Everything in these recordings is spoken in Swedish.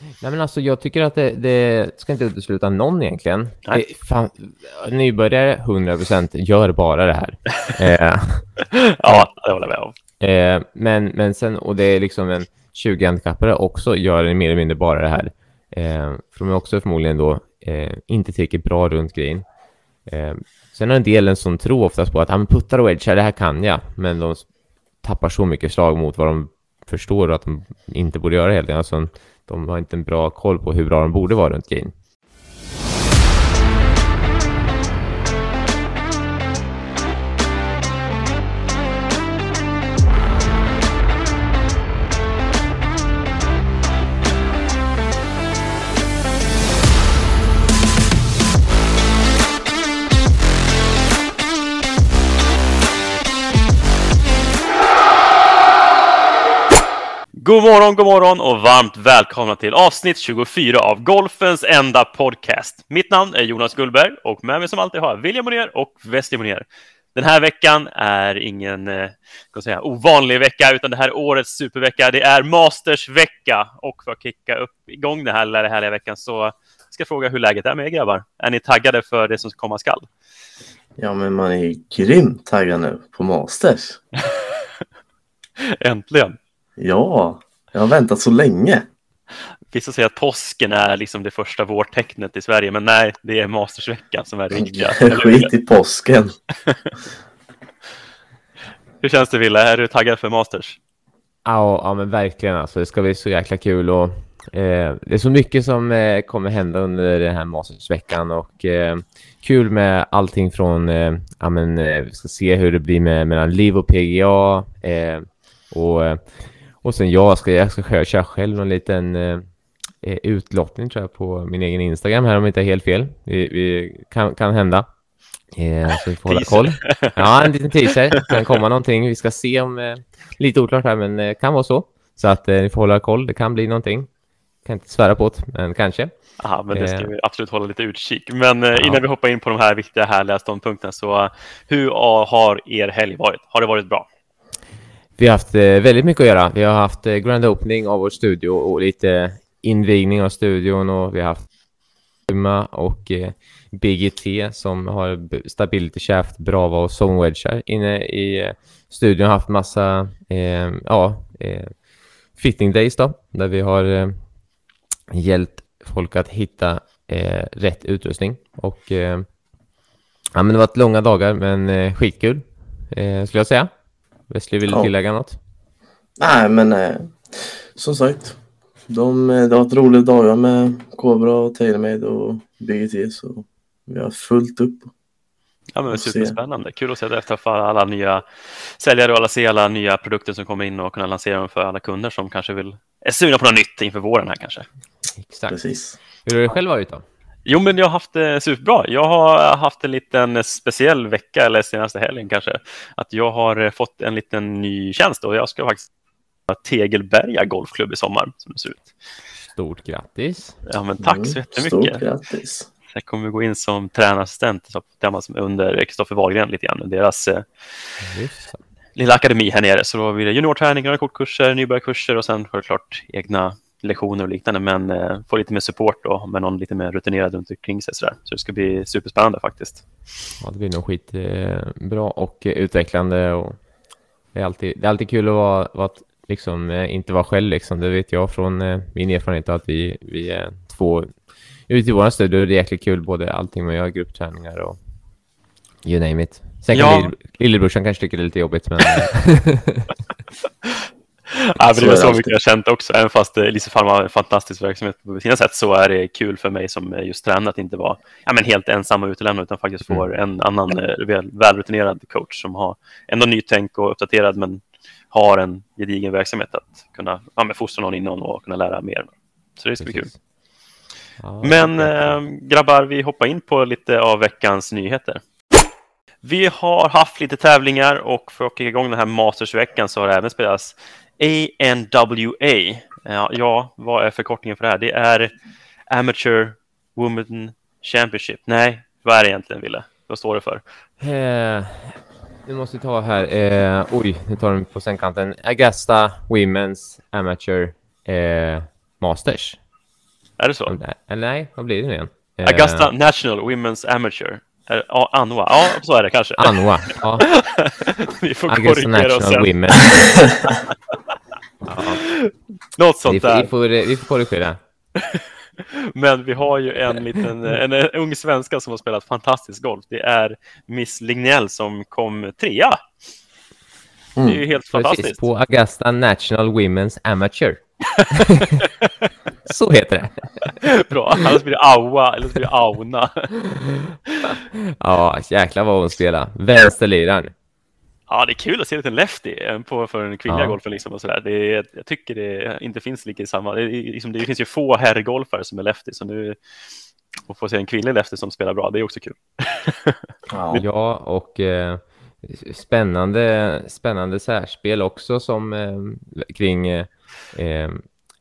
Nej, men alltså, jag tycker att det, det ska inte utesluta någon egentligen. Nej. Fan, nybörjare, 100% gör bara det här. eh, ja, det håller jag med om. Eh, men, men sen, och det är liksom en 20 handikappare också gör mer eller mindre bara det här. Eh, för de är också förmodligen då inte tillräckligt bra runt grejen. Sen har en del en sån tro oftast på att ah, men puttar och edge, det här kan jag. Men de tappar så mycket slag mot vad de förstår att de inte borde göra helt enkelt. Alltså, de har inte en bra koll på hur bra de borde vara runt game. God morgon, god morgon och varmt välkomna till avsnitt 24 av Golfens enda podcast. Mitt namn är Jonas Gullberg och med mig som alltid har jag William Monier och Wesley Monier. Den här veckan är ingen eh, ska säga, ovanlig vecka, utan det här är årets supervecka. Det är Masters-vecka och för att kicka upp igång den här härliga veckan så ska jag fråga hur läget är med er grabbar. Är ni taggade för det som komma skall? Ja, men man är grymt taggad nu på Masters. Äntligen! Ja, jag har väntat så länge. Vissa säger att påsken är liksom det första vårtecknet i Sverige, men nej, det är Mastersveckan som är det viktiga. Skit i påsken. Hur känns det, Wille? Är du taggad för Masters? Ja, ja men verkligen. Alltså, det ska bli så jäkla kul. Och, eh, det är så mycket som eh, kommer hända under den här Mastersveckan. Och, eh, kul med allting från... Eh, ja, men, eh, vi ska se hur det blir med, mellan Liv och PGA. Eh, och och sen jag ska, jag ska köra själv en liten eh, eh, utlottning tror jag på min egen Instagram här om jag inte är helt fel. Vi, vi kan, kan hända. Eh, så vi får hålla koll. Ja, en liten teaser. Kan komma någonting. Vi ska se om... Eh, lite oklart här, men eh, kan vara så. Så att eh, ni får hålla koll. Det kan bli någonting. Kan inte svära på det, men kanske. Aha, men det ska eh. vi absolut hålla lite utkik. Men eh, innan vi hoppar in på de här viktiga, härliga ståndpunkterna, så hur har er helg varit? Har det varit bra? Vi har haft eh, väldigt mycket att göra. Vi har haft eh, grand opening av vår studio och lite invigning av studion och vi har haft och eh, BGT som har Stability Shaft, Brava och Zonewedgar inne i studion. har haft massa eh, ja, eh, fitting days då, där vi har eh, hjälpt folk att hitta eh, rätt utrustning. Och eh, ja, men det har varit långa dagar, men eh, skitkul eh, skulle jag säga. Wesley, vill du ja. tillägga något? Nej, men eh, som sagt. De, eh, det har varit roliga dagar med Cobra, TaylorMade och BGT så vi har fullt upp. Ja, men superspännande. Kul att se det träffa alla nya säljare och alla se alla nya produkter som kommer in och kunna lansera dem för alla kunder som kanske vill är sugna på något nytt inför våren här kanske. Exakt. Precis. Hur har du själv varit då? Jo, men jag har haft det superbra. Jag har haft en liten speciell vecka, eller senaste helgen kanske, att jag har fått en liten ny tjänst och jag ska faktiskt Tegelberga Golfklubb i sommar, som det ser ut. Stort grattis! Ja, men tack så mm, jättemycket! Stort grattis! Jag kommer gå in som tränarassistent under Kristoffer Wahlgren lite grann, deras eh, lilla akademi här nere. Så då blir det juniorträningar, kortkurser, nybörjarkurser och sen självklart egna lektioner och liknande, men eh, få lite mer support då, med någon lite mer rutinerad runt omkring sig. Så, så det ska bli superspännande faktiskt. Ja, det blir nog skitbra eh, och utvecklande. Och det, är alltid, det är alltid kul att vara, vara liksom, eh, inte vara själv. Liksom. Det vet jag från eh, min erfarenhet att vi, vi är två ute i vår studio. Det är jäkligt kul, både allting med att göra gruppträningar och you name it. Sen kan ja. lillebrorsan kanske tycker det är lite jobbigt, men... ja, det är så mycket jag känt också. Även fast Lise Farm har en fantastisk verksamhet på sina sätt så är det kul för mig som just tränare att inte vara ja, men helt ensam och utelämnad utan faktiskt mm. får en annan eh, väl, välrutinerad coach som har ändå nytänk och uppdaterad men har en gedigen verksamhet att kunna ja, men fostra någon innan och kunna lära mer. Så det ska bli kul. Ja, men äh, grabbar, vi hoppar in på lite av veckans nyheter. Vi har haft lite tävlingar och för att kicka igång den här Mastersveckan så har det även spelats ANWA. Ja, ja, vad är förkortningen för det här? Det är Amateur Women Championship. Nej, vad är det egentligen, Ville? Vad står det för? Eh, nu måste vi ta här. Eh, oj, nu tar den på sängkanten. Augusta Women's Amateur eh, Masters. Är det så? Nej, nej vad blir det nu igen? Augusta National Women's Amateur. Ja, Anwa. Ja, så är det kanske. Anwa, ja. Vi får Augusta korrigera oss sen. Women. Något sånt vi där. Vi får, vi får korrigera. Men vi har ju en liten en, en ung svenska som har spelat fantastisk golf. Det är Miss Lignell som kom trea. Mm. Det är ju helt Precis, fantastiskt. På Augusta National Women's Amateur. så heter det. Bra, annars blir det Aua eller så blir det Auna. ja, jäklar vad hon spelar. Vänsterliraren. Ja, det är kul att se lite lefty eh, på, för den kvinnliga ja. golfen. Liksom och sådär. Det är, jag tycker det inte finns lika samma. Det, liksom, det finns ju få herrgolfare som är lefty, så nu att få se en kvinnlig lefty som spelar bra, det är också kul. ja. ja, och eh, spännande, spännande särspel också som eh, kring eh,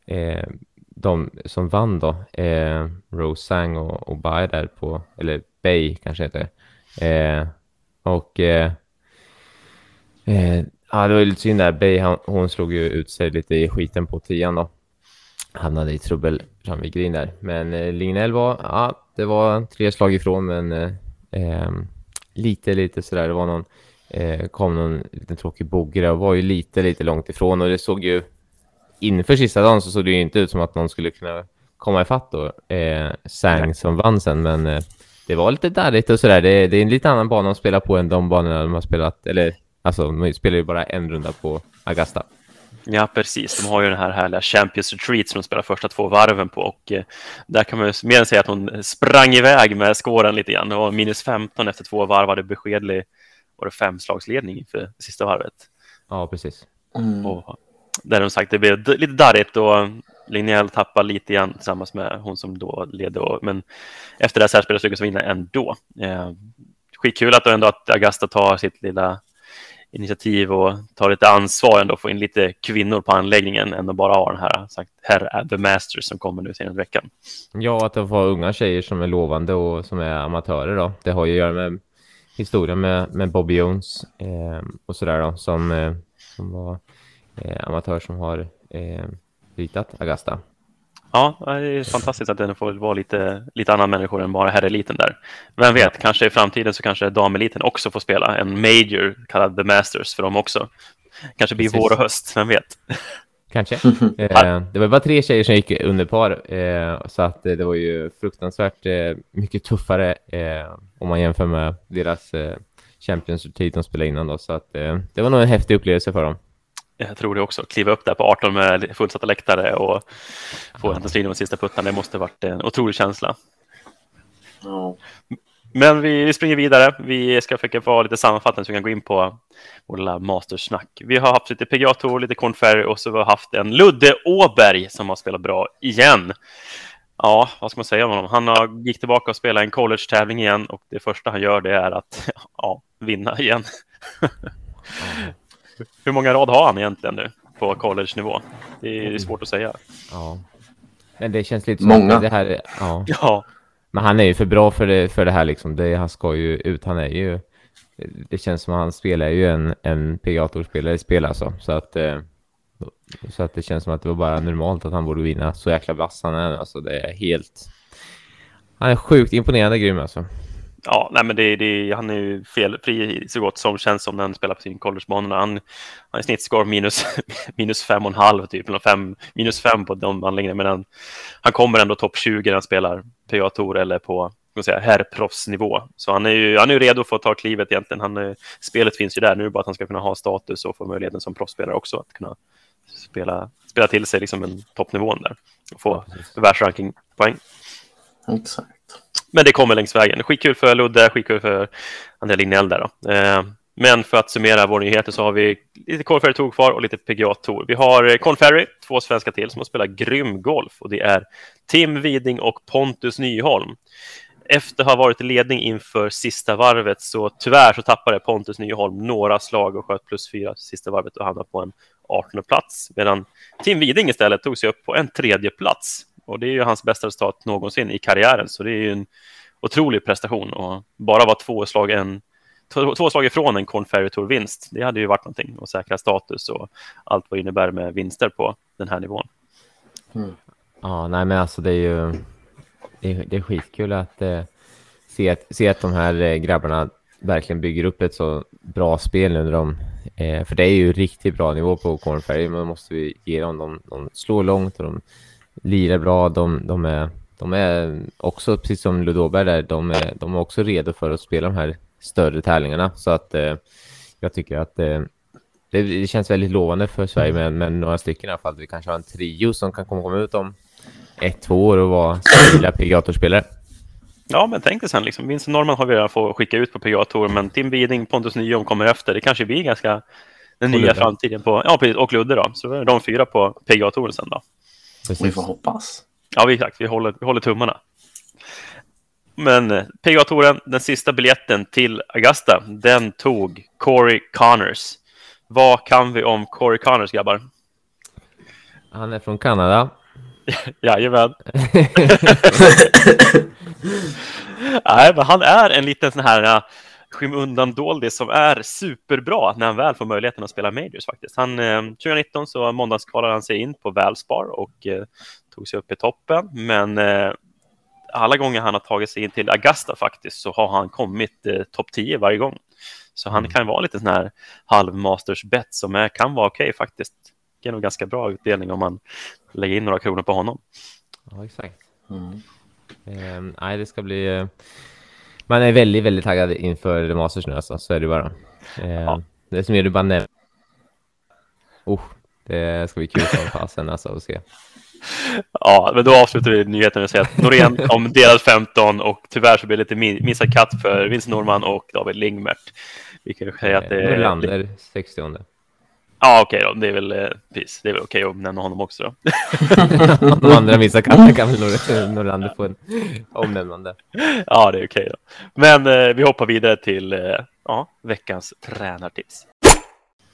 eh, de som vann då. Eh, Rose Sang och, och Bay där på, eller Bay kanske heter det. och Eh, ja, det var lite synd där. Bay, hon, hon slog ju ut sig lite i skiten på tian då. Hamnade i trubbel fram vid green där. Men eh, Lignell var, ja, det var tre slag ifrån, men eh, eh lite, lite sådär. Det var någon, eh, kom någon liten tråkig bogre och var ju lite, lite långt ifrån och det såg ju inför sista dagen så såg det ju inte ut som att någon skulle kunna komma ifatt då. Eh, Sang som vann sen, men eh, det var lite darrigt och sådär. Det, det är en lite annan bana att spela på än de banorna de har spelat, eller Alltså, de spelar ju bara en runda på Augusta. Ja, precis. De har ju den här härliga Champions Retreat som de spelar första två varven på och eh, där kan man ju mer än säga att hon sprang iväg med skåren lite grann. Och minus 15 efter två varv hade beskedlig var det femslagsledning för sista varvet. Ja, precis. Mm. Och där de sagt det blev lite darrigt och Linnell tappade lite grann tillsammans med hon som då ledde. Och, men efter det här särspelet lyckades vinna ändå. Eh, skitkul att, ändå att Augusta tar sitt lilla initiativ och ta lite ansvar ändå, få in lite kvinnor på anläggningen än att bara ha den här sagt, herr The Masters som kommer nu senaste veckan. Ja, att få får unga tjejer som är lovande och som är amatörer då. Det har ju att göra med historien med, med Bobby Jones eh, och sådär då, som, eh, som var eh, amatör som har eh, ritat Augusta. Ja, det är fantastiskt att den får vara lite, lite annan människor än bara herreliten där. Vem vet, ja. kanske i framtiden så kanske dameliten också får spela en major kallad The Masters för dem också. Kanske blir Precis. vår och höst, vem vet? Kanske. eh, det var bara tre tjejer som gick under par, eh, så att det var ju fruktansvärt eh, mycket tuffare eh, om man jämför med deras eh, Champions-tid de spelade innan då, så att eh, det var nog en häftig upplevelse för dem. Jag tror det också. Kliva upp där på 18 med fullsatta läktare och få en strid de sista puttarna. Det måste varit en otrolig känsla. Ja. Men vi, springer vidare. Vi ska försöka vara lite sammanfattande så vi kan gå in på vår lilla mastersnack. Vi har haft lite PGA Tour, lite Corn Ferry och så har vi haft en Ludde Åberg som har spelat bra igen. Ja, vad ska man säga om honom? Han har, gick tillbaka och spelade en college-tävling igen och det första han gör det är att ja, vinna igen. Hur många rad har han egentligen nu på college-nivå? Det är svårt att säga. Ja. Men det känns lite som Många. det här... Ja. ja. Men han är ju för bra för det, för det här liksom. Det, han ska ju ut. Han är ju... Det känns som att han spelar ju en, en PGA-spelare spelar alltså. Så att... Eh, så att det känns som att det var bara normalt att han borde vinna. Så jäkla vass han är Alltså det är helt... Han är sjukt imponerande grym alltså. Ja, nej, men det, det, han är ju felfri så gott som känns som när han spelar på sin collegebana. Han har i snittscore minus, minus fem och en halv, typ, eller fem, minus fem på de anläggningarna. Men han, han kommer ändå topp 20 när han spelar PGA Tour eller på herrproffsnivå. Så han är ju han är redo för att ta klivet egentligen. Han, spelet finns ju där. Nu bara att han ska kunna ha status och få möjligheten som proffsspelare också att kunna spela, spela till sig liksom en toppnivån där och få ja, världsrankingpoäng. Exakt. Men det kommer längs vägen. Skitkul för Ludde, skitkul för Andrea Lignell där då. Eh, men för att summera våra nyheter så har vi lite Corn Tour kvar och lite PGA Tour. Vi har eh, Corn Ferry, två svenska till som har spelat grym golf och det är Tim Widing och Pontus Nyholm. Efter att ha varit i ledning inför sista varvet så tyvärr så tappade Pontus Nyholm några slag och sköt plus fyra sista varvet och hamnade på en 18 plats medan Tim Widing istället tog sig upp på en tredje plats och det är ju hans bästa resultat någonsin i karriären, så det är ju en otrolig prestation och bara vara två slag, en, två, två slag ifrån en Corn Ferry Tour-vinst. Det hade ju varit någonting och säkra status och allt vad det innebär med vinster på den här nivån. Mm. Ja, nej men alltså det är ju det är, det är skitkul att eh, se, att se att de här eh, grabbarna verkligen bygger upp ett så bra spel nu när de, eh, för det är ju riktigt bra nivå på Cornferry, men måste vi ge dem, de, de slår långt och de lirar bra, de, de, är, de är också, precis som Ludoberg där, de är, de är också redo för att spela de här större tävlingarna, så att eh, jag tycker att eh, det, det, känns väldigt lovande för Sverige med, med några stycken i alla fall. Vi kanske har en trio som kan komma ut om ett, två år och vara stabila PGA-spelare. Ja, men tänk dig sen, liksom, Vincent Norman har vi redan fått skicka ut på PGA-tour, men Tim Widing, Pontus Nyholm kommer efter. Det kanske blir ganska den nya framtiden på, ja precis, och Ludde då. Så är de fyra på PGA-touren sen då. Precis. Vi får hoppas. Ja, exakt. Vi håller, vi håller tummarna. Men eh, PGA-touren, den sista biljetten till Augusta, den tog Corey Connors. Vad kan vi om Corey Connors, grabbar? Han är från Kanada. Jajamän. Nej, men han är en liten sån här uh, skymundan-doldis som är superbra när han väl får möjligheten att spela Majors faktiskt. Han, eh, 2019 så måndagskvalade han sig in på Valspar och eh, tog sig upp i toppen, men eh, alla gånger han har tagit sig in till Augusta faktiskt så har han kommit eh, topp 10 varje gång. Så han mm. kan vara lite sån här halvmasters bet som är, kan vara okej okay, faktiskt. Det är nog ganska bra utdelning om man lägger in några kronor på honom. Ja, exakt. Mm. Eh, nej, det ska bli... Eh, man är väldigt, väldigt taggad inför Masters nu alltså, så är det bara. Eh, ja. Det som är du bara nämner. Oh, det ska bli kul som fasen alltså att se. Ja, men då avslutar vi nyheten med att säga att Norén kom delad 15 och tyvärr så blev det lite missad katt för Vince Norman och David Lingmert. Vi kan säga att det är... Norlander 60 Ja, okej då. Det är väl, eh, precis. Det är väl okej att nämna honom också då. De andra missar katter kan väl Norlander få en omnämnande. Ja, det är okej då. Men eh, vi hoppar vidare till eh, ja, veckans tränartips.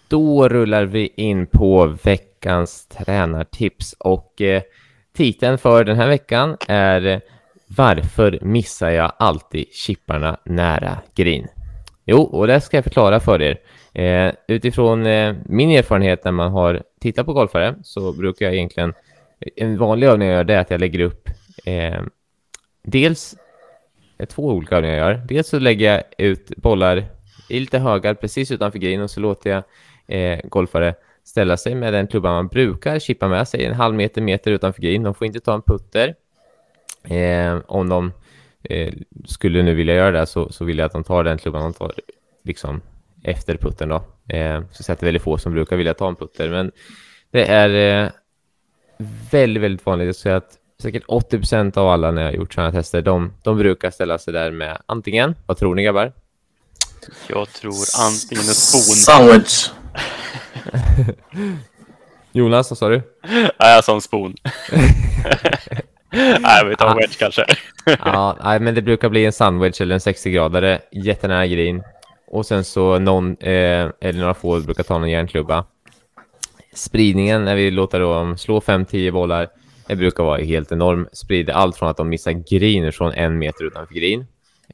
Då rullar vi in på veckans tränartips och eh, titeln för den här veckan är Varför missar jag alltid chipparna nära green? Jo, och det ska jag förklara för er. Eh, utifrån eh, min erfarenhet när man har tittat på golfare så brukar jag egentligen, en vanlig övning jag gör det är att jag lägger upp eh, dels eh, två olika övningar jag gör. Dels så lägger jag ut bollar i lite högar precis utanför green och så låter jag eh, golfare ställa sig med den klubban man brukar chippa med sig en halv meter, meter utanför green. De får inte ta en putter. Eh, om de eh, skulle nu vilja göra det så, så vill jag att de tar den klubban de tar liksom efter putten då. Eh, så sett det väldigt få som brukar vilja ta en putter, men det är eh, väldigt, väldigt vanligt. Jag säger att säkert 80 procent av alla när jag har gjort sådana tester, de, de brukar ställa sig där med antingen, vad tror ni grabbar? Jag tror antingen en spon. Sandwich. Jonas, vad sa du? Nej, jag sa en spon. nej, vi tar en wedge kanske. ja, nej, men det brukar bli en sandwich eller en 60-gradare, jättenära green. Och sen så någon, eh, eller några få brukar ta någon järnklubba. Spridningen när vi låter dem slå 5-10 bollar, det brukar vara helt enorm. Sprider allt från att de missar green från en meter utanför green.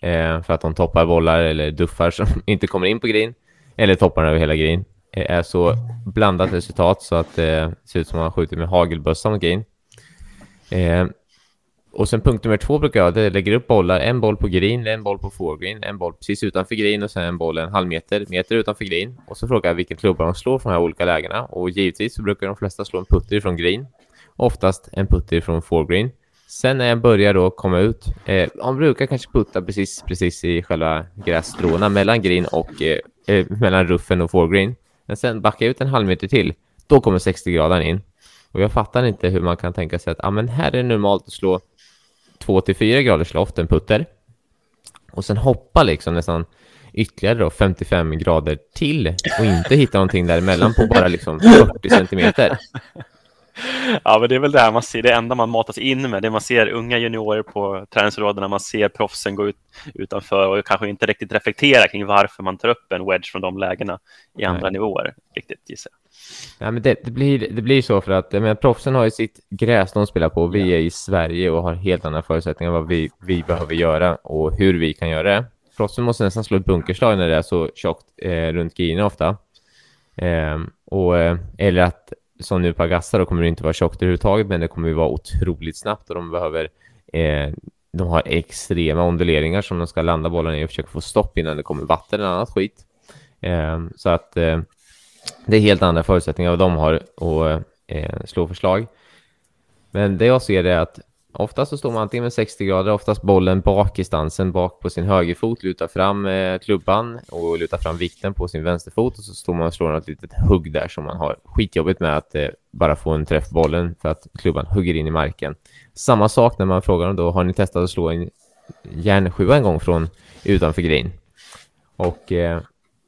Eh, för att de toppar bollar eller duffar som inte kommer in på green. Eller toppar över hela green. Det är så blandat resultat så att det ser ut som att man skjuter med hagelbössa mot green. Eh, och sen punkt nummer två brukar jag, det lägger upp bollar, en boll på green, en boll på foregreen, en boll precis utanför green och sen en boll en halv meter, meter utanför green. Och så frågar jag vilken klubba de slår från de här olika lägena. Och givetvis så brukar de flesta slå en putter från green. Oftast en putter från foregreen. Sen när jag börjar då komma ut, eh, de brukar kanske putta precis, precis i själva grässtråna mellan green och eh, eh, mellan ruffen och foregreen. Men sen backar jag ut en halv meter till, då kommer 60 grader in. Och jag fattar inte hur man kan tänka sig att ah, men här är det normalt att slå 2 till 4 graders loft, en putter. Och sen hoppa liksom nästan ytterligare då 55 grader till och inte hitta någonting däremellan på bara liksom 40 centimeter. Ja, men det är väl det här man ser, det enda man matas in med, det man ser unga juniorer på träningsområdena, man ser proffsen gå ut utanför och kanske inte riktigt reflektera kring varför man tar upp en wedge från de lägena i andra Nej. nivåer, riktigt gissar jag. Ja, men det, det, blir, det blir så för att men, proffsen har ju sitt gräs de spelar på. Vi är i Sverige och har helt andra förutsättningar vad vi, vi behöver göra och hur vi kan göra det. Proffsen måste nästan slå ett bunkerslag när det är så tjockt eh, runt grinen ofta. Eh, och, eller att som nu på Augusta då kommer det inte vara tjockt överhuvudtaget, men det kommer ju vara otroligt snabbt och de behöver eh, de har extrema onduleringar som de ska landa bollen i och försöka få stopp innan det kommer vatten eller annat skit. Eh, så att eh, det är helt andra förutsättningar vad de har att eh, slå förslag. Men det jag ser är att oftast så står man antingen med 60 grader, oftast bollen bak i stansen, bak på sin högerfot, lutar fram eh, klubban och lutar fram vikten på sin vänsterfot och så står man och slår något litet hugg där som man har skitjobbigt med att eh, bara få en träff på bollen för att klubban hugger in i marken. Samma sak när man frågar dem då, har ni testat att slå en järnsjua en gång från utanför green? Och eh,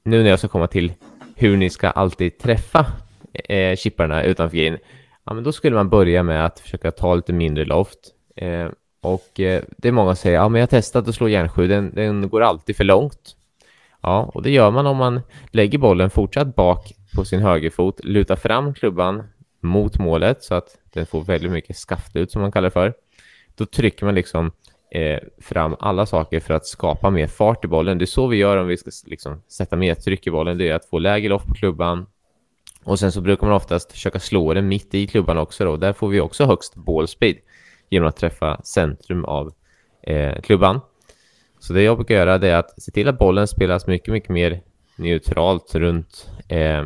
nu när jag ska komma till hur ni ska alltid träffa eh, chipparna utanför green, ja, men då skulle man börja med att försöka ta lite mindre loft. Eh, och eh, det är många som säger, ja men jag har testat att slå järnsju, den, den går alltid för långt. Ja, och det gör man om man lägger bollen fortsatt bak på sin högerfot, lutar fram klubban mot målet så att den får väldigt mycket skaft ut som man kallar det för. Då trycker man liksom eh, fram alla saker för att skapa mer fart i bollen. Det är så vi gör om vi ska liksom, sätta mer tryck i bollen. Det är att få lägre loft på klubban. Och sen så brukar man oftast försöka slå den mitt i klubban också. Då. Där får vi också högst ball speed genom att träffa centrum av eh, klubban. Så det jag brukar göra är att se till att bollen spelas mycket, mycket mer neutralt runt eh,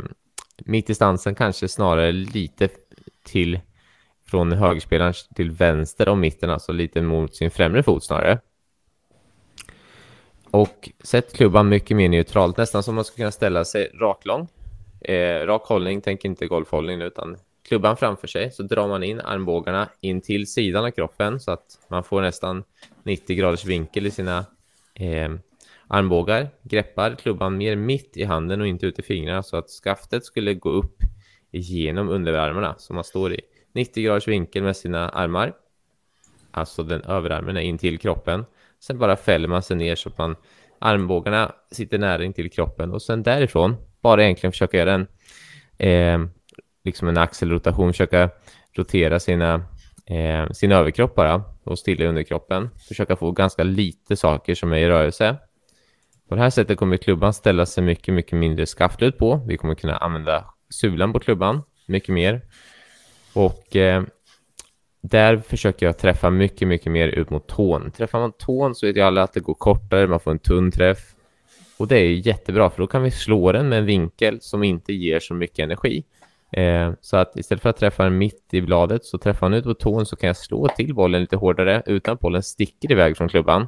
mitt i stansen, kanske snarare lite till från högerspelaren till vänster om mitten, alltså lite mot sin främre fot snarare. Och sätt klubban mycket mer neutralt, nästan som man skulle kunna ställa sig raklång. Eh, rak hållning, tänk inte golfhållning utan klubban framför sig så drar man in armbågarna in till sidan av kroppen så att man får nästan 90 graders vinkel i sina eh, armbågar. Greppar klubban mer mitt i handen och inte ut i fingrarna så att skaftet skulle gå upp genom underarmarna som man står i 90 graders vinkel med sina armar. Alltså den överarmen är in till kroppen. Sen bara fäller man sig ner så att man armbågarna sitter nära in till kroppen och sen därifrån bara egentligen försöka göra en eh, liksom en axelrotation, försöka rotera sina, eh, sin överkropp bara och stilla underkroppen. Försöka få ganska lite saker som är i rörelse. På det här sättet kommer klubban ställa sig mycket, mycket mindre skaftlut på. Vi kommer kunna använda sulan på klubban mycket mer. Och eh, där försöker jag träffa mycket, mycket mer ut mot tån. Träffar man tån så vet ju alla att det går kortare, man får en tunn träff. Och det är jättebra för då kan vi slå den med en vinkel som inte ger så mycket energi. Eh, så att istället för att träffa den mitt i bladet så träffar han ut på tån så kan jag slå till bollen lite hårdare utan att bollen sticker iväg från klubban.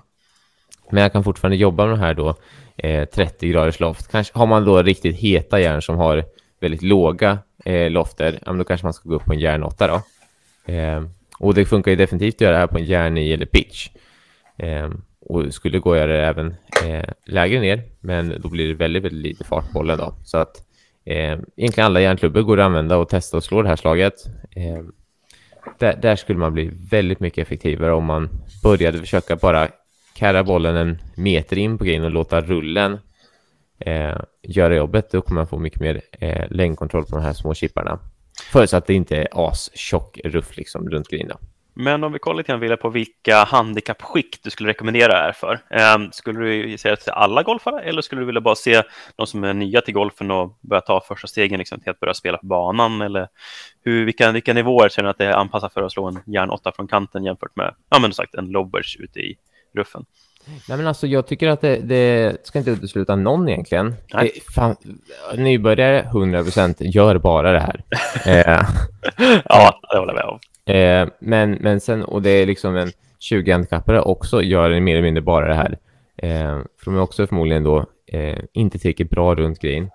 Men jag kan fortfarande jobba med de här då eh, 30 graders loft. Kanske har man då riktigt heta järn som har väldigt låga eh, lofter, ja, men då kanske man ska gå upp på en järn 8 då. Eh, och det funkar ju definitivt att göra det här på en järn 9 eller pitch. Eh, och skulle gå att göra det även eh, lägre ner, men då blir det väldigt, väldigt lite fart på bollen då. Så att eh, egentligen alla hjärnklubbor går att använda och testa och slå det här slaget. Eh, där, där, skulle man bli väldigt mycket effektivare om man började försöka bara karra bollen en meter in på grejen och låta rullen eh, göra jobbet. Då kommer man få mycket mer eh, längdkontroll på de här små chipparna. Förutsatt att det inte är astjock ruff liksom runt grejen. Men om vi kollar lite grann på vilka handikappskikt du skulle rekommendera här för. Eh, skulle du säga till alla golfare eller skulle du vilja bara se de som är nya till golfen och börja ta första stegen liksom, till att börja spela på banan? Eller hur, vilka, vilka nivåer känner du att det är anpassat för att slå en järn 8 från kanten jämfört med ja, men sagt, en lobbers ute i ruffen? Nej, men alltså, jag tycker att det, det ska inte utesluta någon egentligen. Det, fan, nybörjare 100% gör bara det här. eh, ja, det håller jag med om. Eh, men, men sen, och det är liksom en 20 handikappare också gör mer eller mindre bara det här. Eh, för de är också förmodligen då eh, inte tillräckligt bra runt green.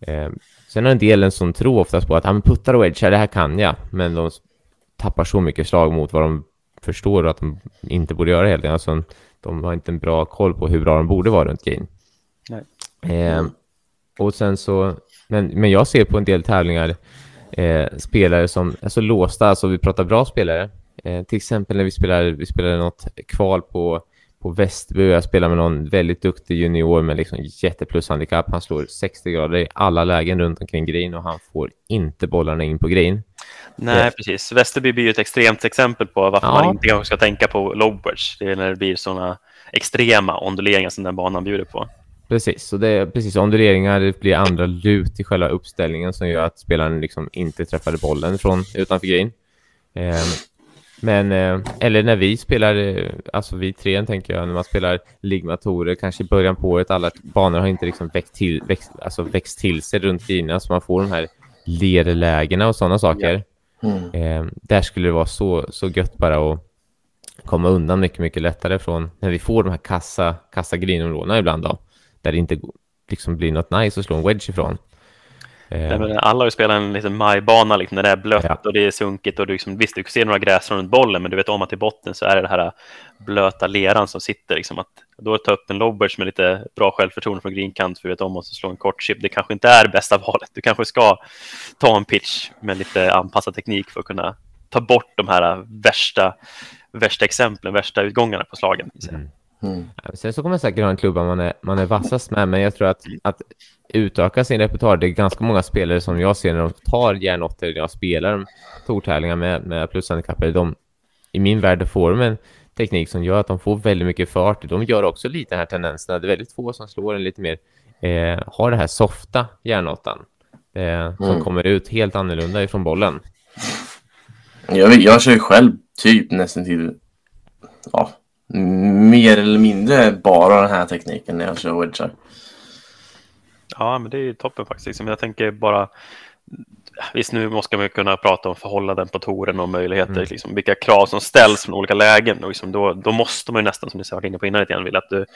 Eh, sen är det en del som tror oftast på att ah, puttar och edge, det här kan jag. Men de tappar så mycket slag mot vad de förstår att de inte borde göra helt enkelt. Alltså, de har inte en bra koll på hur bra de borde vara runt green. Eh, och sen så, men, men jag ser på en del tävlingar eh, spelare som är så låsta, alltså vi pratar bra spelare. Eh, till exempel när vi spelade, vi spelade något kval på, på Västerby, jag spelade med någon väldigt duktig junior med liksom jätteplushandikapp. Han slår 60 grader i alla lägen runt omkring green och han får inte bollarna in på green. Nej, precis. Västerby blir ju ett extremt exempel på varför ja. man inte kanske ska tänka på lowbridge. Det är när det blir sådana extrema onduleringar som den banan bjuder på. Precis. Så det är precis onduleringar, det blir andra lut i själva uppställningen som gör att spelaren liksom inte träffade bollen från utanför green. Eh, men, eh, eller när vi spelar, eh, alltså vi tre tänker jag, när man spelar ligmatorer, kanske i början på året, alla banor har inte liksom växt till, växt, alltså växt till sig runt greenerna så man får de här lerlägena och sådana saker. Mm. Eh, där skulle det vara så, så gött bara att komma undan mycket, mycket lättare från när vi får de här kassa, kassa greenområdena ibland då, där det inte liksom blir något nice att slå en wedge ifrån. Eh. Alla har ju spelat en liten majbana liksom, när det är blött ja. och det är sunkigt och du liksom, visst, du ser några gräs runt bollen, men du vet om att i botten så är det det här blöta leran som sitter. Liksom, att då ta upp en lobbers med lite bra självförtroende från greenkant för att vet om att slå en kort chip. Det kanske inte är bästa valet. Du kanske ska ta en pitch med lite anpassad teknik för att kunna ta bort de här värsta, värsta exemplen, värsta utgångarna på slagen. Mm. Mm. Sen så kommer man säkert ha en klubba man är, man är vassast med, men jag tror att, att utöka sin repertoar, det är ganska många spelare som jag ser när de tar järnåttor, när jag spelar tortävlingar med, med plushandikappade, de, i min värld får de en teknik som gör att de får väldigt mycket fart. De gör också lite den här tendenserna. Det är väldigt få som slår en lite mer, eh, har det här softa järnåttan eh, som mm. kommer ut helt annorlunda ifrån bollen. Jag, jag kör ju själv typ nästan till ja, mer eller mindre bara den här tekniken när jag kör wedgar. Ja, men det är toppen faktiskt. Liksom, jag tänker bara Visst, nu måste man kunna prata om förhållanden på touren och möjligheter, mm. liksom, vilka krav som ställs från olika lägen. Och liksom då, då måste man ju nästan, som ni sa inne på innan, igen, vill att du,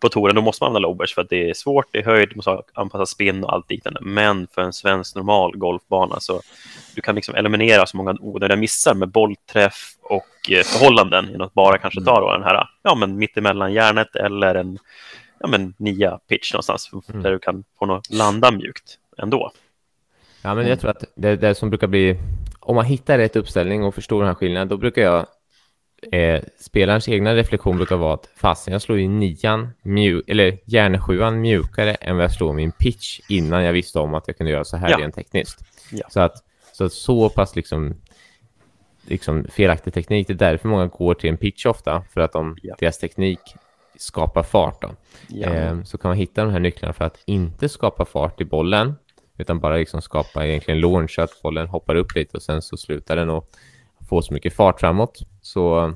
på touren då måste man använda lobbers för att det är svårt, det är höjd, du måste anpassa spinn och allt liknande. Men för en svensk normal golfbana så du kan liksom eliminera så många onödiga missar med bollträff och eh, förhållanden genom att bara kanske ta då den här ja, men mittemellan järnet eller en ja, men nia pitch någonstans mm. där du kan få något landa mjukt ändå. Ja, men jag tror att det, det som brukar bli, om man hittar rätt uppställning och förstår den här skillnaden, då brukar jag eh, spelarens egna reflektion brukar vara att fasen jag slår i nian, mjuk, eller järnsjuan mjukare än vad jag slår min pitch innan jag visste om att jag kunde göra så här ja. rent tekniskt. Ja. Så att så, så pass liksom, liksom felaktig teknik, det är därför många går till en pitch ofta, för att de, ja. deras teknik skapar fart. Då. Eh, så kan man hitta de här nycklarna för att inte skapa fart i bollen, utan bara liksom skapa egentligen launch, att bollen hoppar upp lite och sen så slutar den och får så mycket fart framåt. Så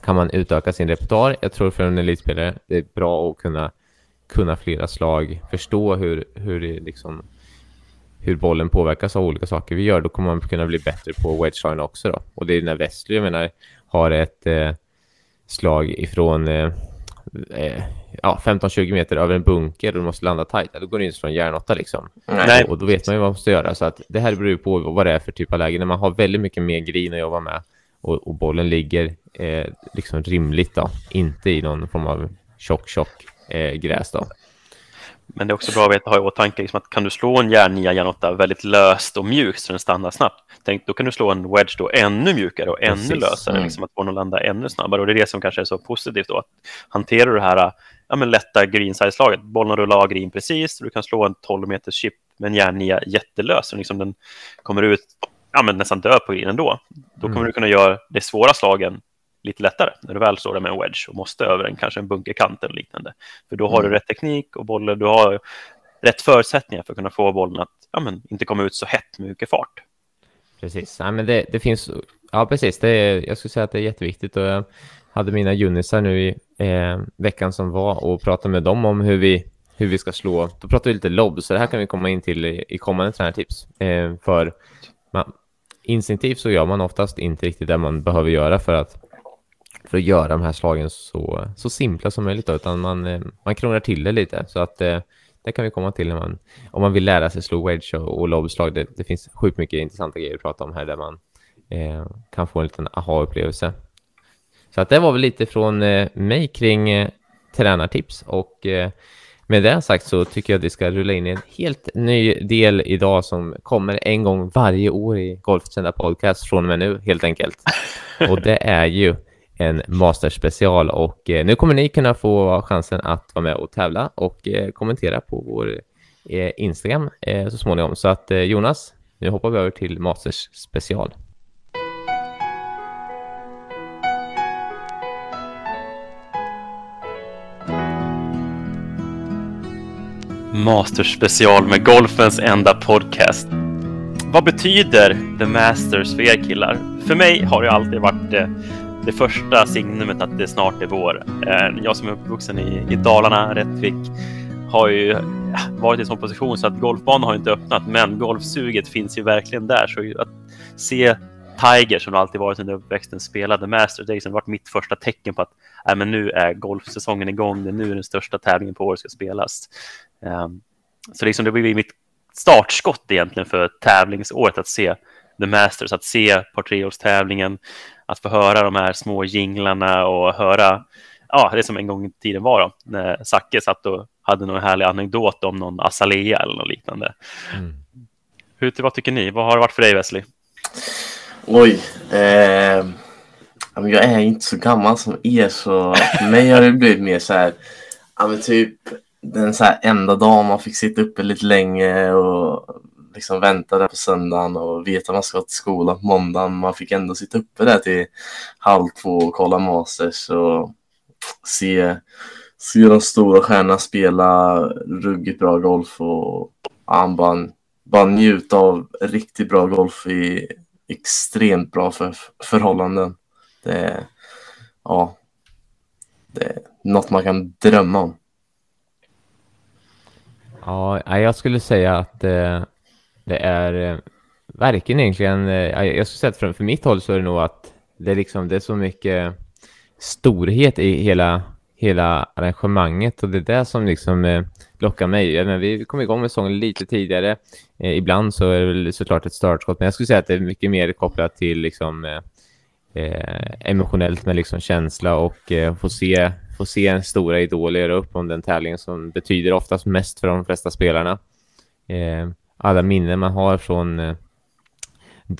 kan man utöka sin repertoar. Jag tror för en elitspelare det är bra att kunna, kunna flera slag, förstå hur, hur, det liksom, hur bollen påverkas av olika saker vi gör. Då kommer man kunna bli bättre på wedge också. Då. Och det är när Wesley, jag menar, har ett eh, slag ifrån eh, eh, ja, 15-20 meter över en bunker och du måste landa tajt, då går det inte från järnåtta liksom. Nej. Och då vet man ju vad man måste göra. Så att det här beror ju på vad det är för typ av läge. När man har väldigt mycket mer green att jobba med och, och bollen ligger eh, liksom rimligt då, inte i någon form av tjock, tjock eh, gräs då. Men det är också bra att veta, ha i åtanke liksom att kan du slå en järnia järnåtta väldigt löst och mjukt så den stannar snabbt, tänk, då kan du slå en wedge då ännu mjukare och ännu Precis. lösare, mm. liksom att få den att landa ännu snabbare. Och det är det som kanske är så positivt då, att hanterar du det här ja, men lätta greenside-slaget, bollen rullar av green precis, du kan slå en 12 meters chip med en järnia jättelös, och liksom den kommer ut ja, men nästan dö på green ändå. Då kommer mm. du kunna göra de svåra slagen lite lättare när du väl står där med en wedge och måste över en kanske en bunkerkant eller liknande. För då har mm. du rätt teknik och bollen, du har rätt förutsättningar för att kunna få bollen att ja, men, inte komma ut så hett med mycket fart. Precis, ja, men det, det finns, ja precis, det är, jag skulle säga att det är jätteviktigt och jag hade mina junisar nu i eh, veckan som var och pratade med dem om hur vi, hur vi ska slå. Då pratade vi lite lobb, så det här kan vi komma in till i, i kommande tränartips. Eh, för man, instinktivt så gör man oftast inte riktigt det man behöver göra för att för att göra de här slagen så, så simpla som möjligt, då, utan man, eh, man krånglar till det lite. Så att eh, det kan vi komma till när man, om man vill lära sig slå wedge och, och lobbslag. Det, det finns sjukt mycket intressanta grejer att prata om här där man eh, kan få en liten aha-upplevelse. Så att det var väl lite från eh, mig kring eh, tränartips och eh, med det sagt så tycker jag att vi ska rulla in en helt ny del idag som kommer en gång varje år i Golfsända Podcast från och med nu helt enkelt. Och det är ju en masterspecial och eh, nu kommer ni kunna få chansen att vara med och tävla och eh, kommentera på vår eh, Instagram eh, så småningom. Så att eh, Jonas, nu hoppar vi över till Masters special. Masters special med golfens enda podcast. Vad betyder The Masters för er killar? För mig har det alltid varit eh, det, första signumet att det snart är vår. Eh, jag som är uppvuxen i, i Dalarna, Rättvik, har ju varit i en sån position så att golfbanan har inte öppnat, men golfsuget finns ju verkligen där. Så att se Tiger som alltid varit under uppväxten spelade Masters. Det har liksom varit mitt första tecken på att äh, men nu är golfsäsongen igång. Det är nu den största tävlingen på året ska spelas. Um, så liksom det blir mitt startskott egentligen för tävlingsåret att se The Masters, att se par tävlingen att få höra de här små jinglarna och höra ja, det som en gång i tiden var då, när Zacke satt och hade någon härlig anekdot om någon Azalea eller något liknande. Mm. Hur, vad tycker ni? Vad har det varit för dig, Wesley? Oj. Eh, jag är inte så gammal som er så för mig har det blivit mer så här. Ja, men typ den så här enda dagen man fick sitta uppe lite länge och liksom vänta där på söndagen och veta att man ska till skolan på måndagen. Man fick ändå sitta uppe där till halv två och kolla Masters och se, se de stora stjärnorna spela ruggigt bra golf och han bara, bara njuta av riktigt bra golf i extremt bra för, förhållanden. Det är, ja, det är något man kan drömma om. Ja, jag skulle säga att eh, det är eh, verkligen egentligen, eh, jag skulle säga att för, för mitt håll så är det nog att det är liksom, det är så mycket storhet i hela, hela arrangemanget och det är det som liksom eh, lockar mig. Men vi kom igång med sången lite tidigare. Ibland så är det väl såklart ett startskott, men jag skulle säga att det är mycket mer kopplat till liksom, eh, emotionellt med liksom känsla och eh, få se få se en stora idol göra upp om den tävlingen som betyder oftast mest för de flesta spelarna. Alla minnen man har från eh,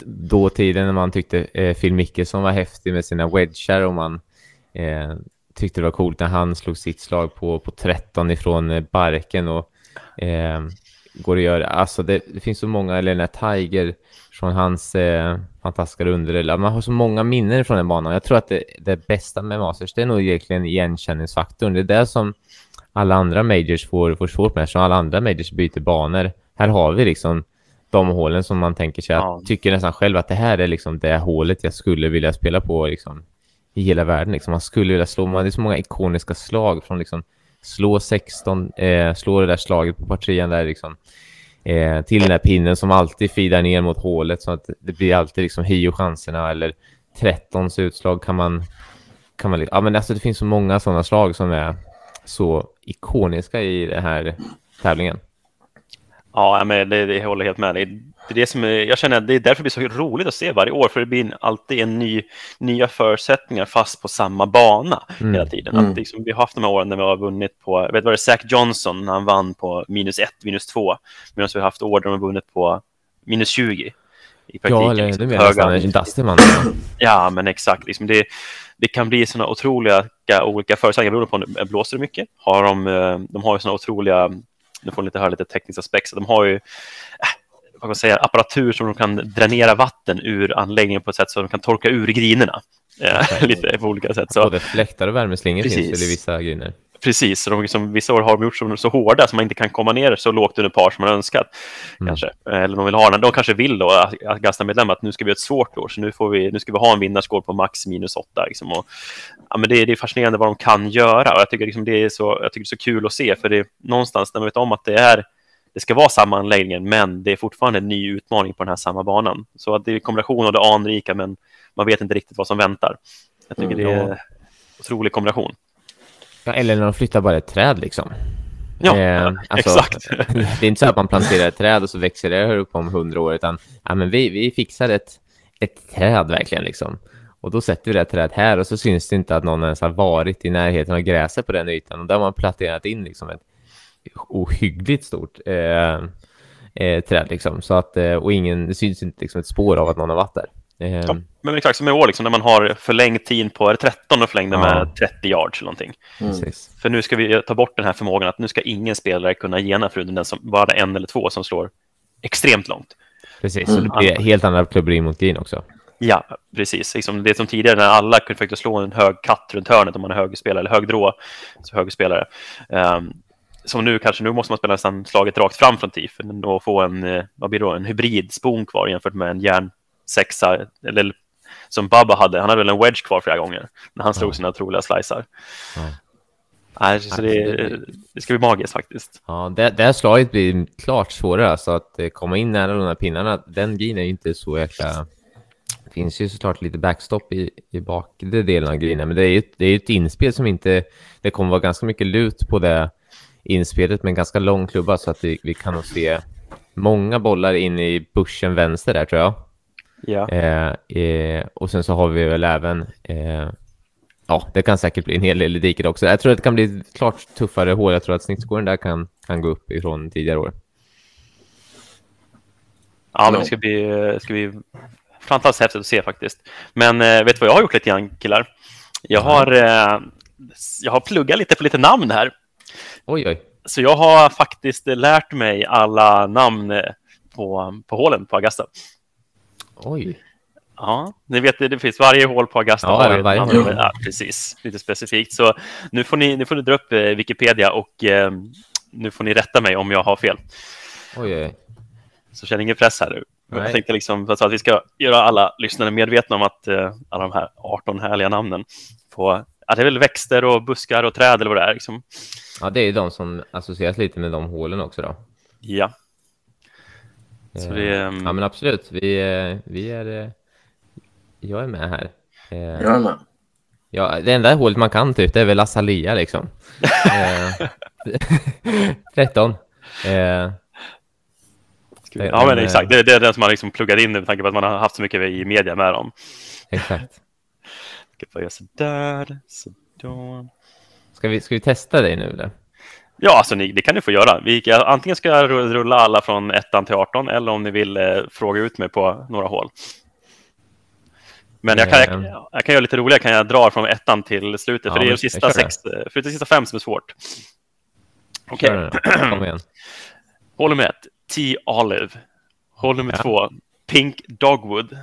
dåtiden när man tyckte eh, Phil Mickelson var häftig med sina wedgar och man eh, tyckte det var coolt när han slog sitt slag på, på 13 ifrån eh, barken och eh, går att göra. Alltså det, det, finns så många, eller när Tiger från hans eh, fantastiska runder. Man har så många minnen från den banan. Jag tror att det, det bästa med Masters det är nog egentligen igenkänningsfaktorn. Det är det som alla andra majors får, får svårt med. Som alla andra majors byter banor. Här har vi liksom de hålen som man tänker sig. Ja. tycker nästan själv att det här är liksom det hålet jag skulle vilja spela på liksom, i hela världen. Liksom. Man skulle vilja slå, man, det är så många ikoniska slag från liksom slå 16, eh, slå det där slaget på partian där liksom eh, till den här pinnen som alltid fidar ner mot hålet så att det blir alltid liksom hio chanserna eller 13 utslag kan man kan man ja men alltså det finns så många sådana slag som är så ikoniska i den här tävlingen. Ja, men det, det håller helt med dig det är det som är, jag känner att det är därför det blir så roligt att se varje år, för det blir alltid en ny, nya förutsättningar fast på samma bana mm. hela tiden. Mm. Att liksom, vi har haft de här åren när vi har vunnit på, jag vet vad det är, Zach Johnson, när han vann på minus ett, minus två, medan vi har haft år där de har vunnit på minus 20. I praktiken, ja, eller liksom, det höga... en Dusterman. ja, men exakt. Liksom det, det kan bli sådana otroliga olika förutsättningar beroende på om det blåser mycket. Har de, eh, de har ju sådana otroliga, nu får ni lite höra lite tekniska aspekter, de har ju äh, vad kan man säga, apparatur som de kan dränera vatten ur anläggningen på ett sätt så de kan torka ur grinerna. Okay. lite på olika sätt. Så, Både fläktar och värmeslingor finns väl i vissa griner? Precis, de liksom, vissa år har de gjort så, så hårda så man inte kan komma ner så lågt under par som man önskat. Mm. Kanske. Eller de vill ha de kanske vill då, Augusta-medlemmar, att nu ska vi ha ett svårt år, så nu, får vi, nu ska vi ha en vinnarskål på max minus åtta. Liksom, och, ja, men det, det, är fascinerande vad de kan göra och jag tycker, liksom, det är så, jag tycker det är så kul att se, för det är någonstans när man vet om att det är det ska vara samma anläggning, men det är fortfarande en ny utmaning på den här samma banan. Så att det är kombination av det anrika, men man vet inte riktigt vad som väntar. Jag tycker mm, det är en otrolig kombination. Eller när de flyttar bara ett träd liksom. Ja, eh, alltså, exakt. det är inte så att man planterar ett träd och så växer det upp om hundra år, utan ja, men vi, vi fixar ett, ett träd verkligen liksom. Och då sätter vi det trädet här och så syns det inte att någon ens har varit i närheten av gräset på den ytan. Och där har man planterat in liksom ett, ohyggligt stort eh, eh, träd liksom. Så att, eh, och ingen, det syns inte liksom ett spår av att någon har varit där. Eh, ja, men exakt som i år, liksom, när man har förlängt tid på 13 och förlängde ja. med 30 yards eller någonting. Mm. För nu ska vi ta bort den här förmågan att nu ska ingen spelare kunna gena förutom den som bara en eller två som slår extremt långt. Precis, mm. så det blir helt andra klubbor in mot green också. Ja, precis. Liksom det som tidigare när alla kunde slå en hög katt runt hörnet om man är högerspelare eller högdrå, så högerspelare. Um, som nu kanske, nu måste man spela nästan slaget rakt fram från Tifen och få en, eh, vad blir då, en hybridspon kvar jämfört med en järnsexa, eller som Bubba hade, han hade väl en wedge kvar flera gånger när han slog sina otroliga slicer. Ja. Nej, så det, det, ska bli magiskt faktiskt. Ja, det, det här slaget blir klart svårare, så att eh, komma in nära de här pinnarna, den grejen är ju inte så jäkla... Det finns ju såklart lite backstop i, i bakre delen av grinen, men det är ju det är ett inspel som inte... Det kommer vara ganska mycket lut på det inspelet med en ganska lång klubba så att vi, vi kan nog se många bollar in i bushen vänster där tror jag. Ja. Eh, eh, och sen så har vi väl även eh, ja, det kan säkert bli en hel del i diket också. Jag tror att det kan bli klart tuffare hål. Jag tror att snittskåren där kan, kan gå upp ifrån tidigare år. Ja, men det ska bli, ska bli fantastiskt häftigt att se faktiskt. Men eh, vet du vad jag har gjort lite grann, killar? Jag har, eh, jag har pluggat lite på lite namn här. Oj, oj. Så jag har faktiskt lärt mig alla namn eh, på, på hålen på Augusta. Oj. Ja, ni vet det finns varje hål på Augusta. Ja, varje namn, ja, precis, lite specifikt. Så nu får ni, nu får ni dra upp eh, Wikipedia och eh, nu får ni rätta mig om jag har fel. Oj, oj. Så känn ingen press här nu. Nej. Jag tänkte liksom att vi ska göra alla lyssnare medvetna om att eh, alla de här 18 härliga namnen på ja, det är väl växter och buskar och träd eller vad det är. Liksom. Ja, det är de som associeras lite med de hålen också då. Ja. Så det, um... Ja, men absolut. Vi, eh, vi är jag är med här. Eh, jag är med. Ja, det enda hålet man kan typ, det är väl Asalia liksom. eh, 13. Eh, ja, men exakt. Det, det är den som man liksom pluggat in med tanke på att man har haft så mycket i media med dem. Exakt. Ska få göra sådär, sådär. Ska vi, ska vi testa dig nu eller? Ja, alltså ni, det kan ni få göra. Vi, antingen ska jag rulla alla från 1 till 18 eller om ni vill eh, fråga ut mig på några hål. Men jag kan, jag, eh. jag kan göra lite roligare, kan jag dra från ettan till slutet, ja, för det är de sista, sex, för det sista fem som är svårt. Okej. Okay. Hål nummer ett, T-Olive. Hål nummer ja. två, Pink Dogwood.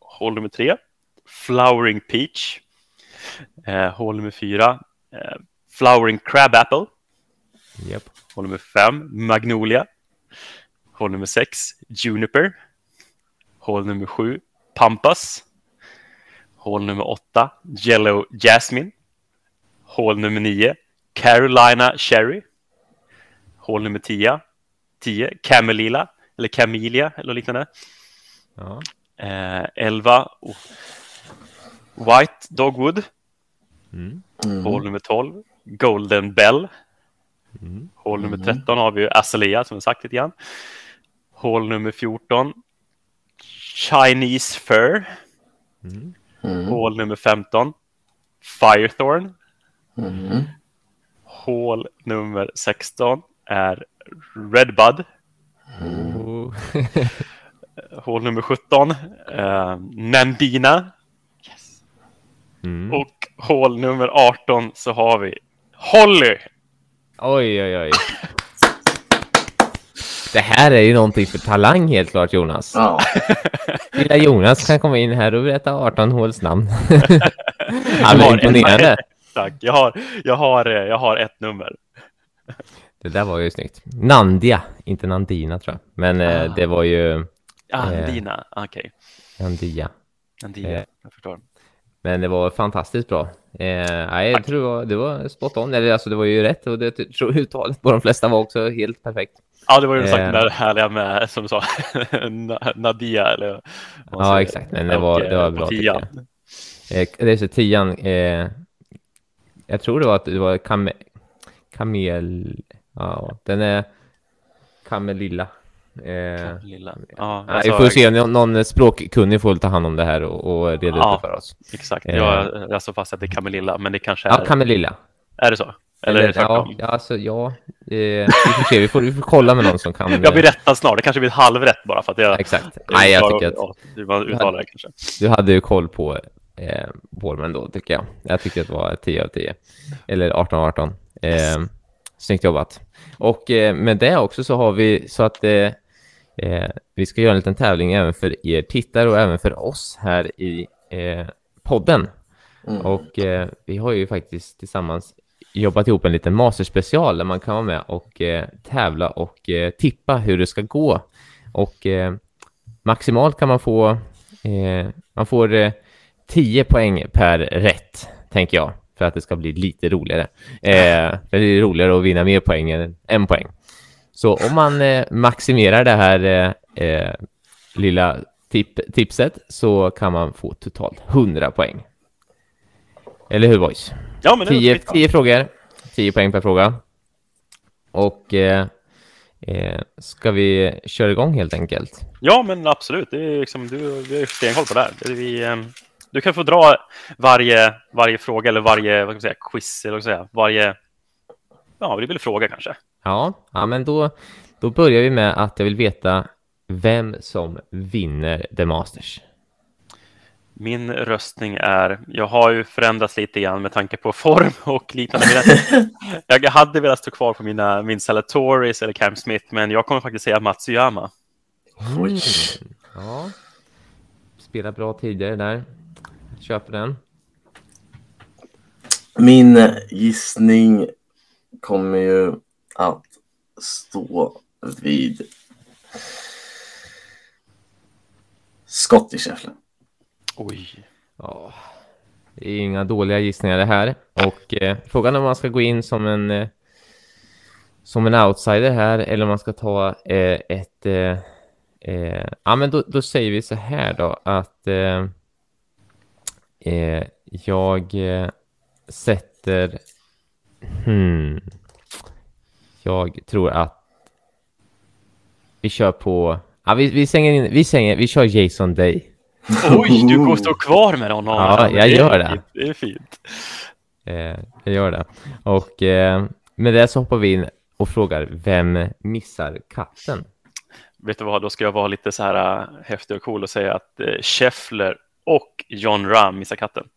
Hål nummer tre, Flowering Peach. Eh, hål nummer fyra, eh, Flowering Crabapple. Yep. Hål nummer fem, Magnolia. Hål nummer sex, Juniper. Hål nummer sju, Pampas. Hål nummer åtta, Yellow Jasmine. Hål nummer nio, Carolina Cherry. Hål nummer tio, tio Camelilla, eller Camellia eller liknande. Ja. Eh, elva, oh. White Dogwood. Mm. Mm. Hål nummer 12, Golden Bell. Mm. Hål nummer 13 mm. har vi Azalea som vi sagt lite grann. Hål nummer 14, Chinese Fur. Mm. Mm. Hål nummer 15. Firethorn. Mm. Hål nummer 16 är Redbud. Mm. Hål nummer 17. Eh, Nandina. Yes. Mm. Och hål nummer 18 så har vi Holly. Oj, oj, oj. Det här är ju någonting för talang helt klart, Jonas. Ja. Lilla Jonas kan komma in här och berätta 18 håls namn. Han är imponerande. Tack. Jag har, jag, har, eh, jag har ett nummer. Det där var ju snyggt. Nandia, inte Nandina tror jag. Men eh, ah. eh, det var ju... Ah, Nandina, eh, okej. Okay. Nandia. Nandia, eh, jag förstår. Men det var fantastiskt bra. Eh, jag tror det var, det var spot on. Eller alltså det var ju rätt och det tror uttalet på de flesta var också helt perfekt. Ja, det var ju sagt eh, det härliga med, som du sa, Nadia. Eller, ja, exakt. Men det var, det var bra. Tian. Eh, det är så tian. Eh, jag tror det var att det var kam kamel. Ja, den är kamelilla. Eh, Lilla. Ja, alltså, vi får se, någon språkkunnig får ta hand om det här och, och reda ja, ut det för oss. Exakt, jag, eh. jag står fast att det är Kamelilla, men det kanske är... Ja, Kamelilla. Är det så? Eller, Eller ja, ja, alltså, ja eh, vi, får se, vi, får, vi får kolla med någon som kan... jag blir rättad snart, det kanske blir halvrätt bara för att jag... Exakt. Nej, jag tycker att... Du uttalar det kanske. Du hade ju koll på eh, Bormen då, tycker jag. Jag tycker att det var 10 av 10. Eller 18 av 18. Eh, snyggt jobbat. Och eh, med det också så har vi så att eh, eh, vi ska göra en liten tävling även för er tittare och även för oss här i eh, podden. Mm. Och eh, vi har ju faktiskt tillsammans jobbat ihop en liten masterspecial där man kan vara med och eh, tävla och eh, tippa hur det ska gå. Och eh, maximalt kan man få, eh, man får 10 poäng per rätt, tänker jag, för att det ska bli lite roligare. Eh, det är roligare att vinna mer poäng än en poäng. Så om man eh, maximerar det här eh, eh lilla tip tipset så kan man få totalt 100 poäng. Eller hur boys? Ja, men 10, 10 frågor, 10 poäng per fråga. Och eh, eh, ska vi köra igång helt enkelt? Ja, men absolut. Det är liksom, du, du har stenkoll på det här. Vi, eh, du kan få dra varje, varje fråga eller varje vad ska säga, quiz eller vad ska säga, varje Ja, det blir fråga kanske. Ja, ja men då, då börjar vi med att jag vill veta vem som vinner The Masters. Min röstning är, jag har ju förändrats lite grann med tanke på form och liknande. jag hade velat stå kvar på mina, min Salatoris eller Cam Smith, men jag kommer faktiskt säga Matsuyama. Mm. Ja. Spelar bra tidigare där. Köper den. Min gissning kommer ju att stå vid skott i käften. Oj. Ja, det är inga dåliga gissningar det här. Och eh, frågan är om man ska gå in som en eh, som en outsider här eller om man ska ta eh, ett... Eh, eh, ja, men då, då, säger vi så här då att eh, eh jag eh, sätter... Hmm, jag tror att vi kör på... Ja, vi, vi, sänger in, vi, sänger, vi kör Jason Day. Oj, du går stå kvar med honom. Ja, jag gör det. Det är fint. Eh, jag gör det. Och eh, med det så hoppar vi in och frågar vem missar katten? Vet du vad, då ska jag vara lite så här uh, häftig och cool och säga att uh, Scheffler och John Ram missar katten.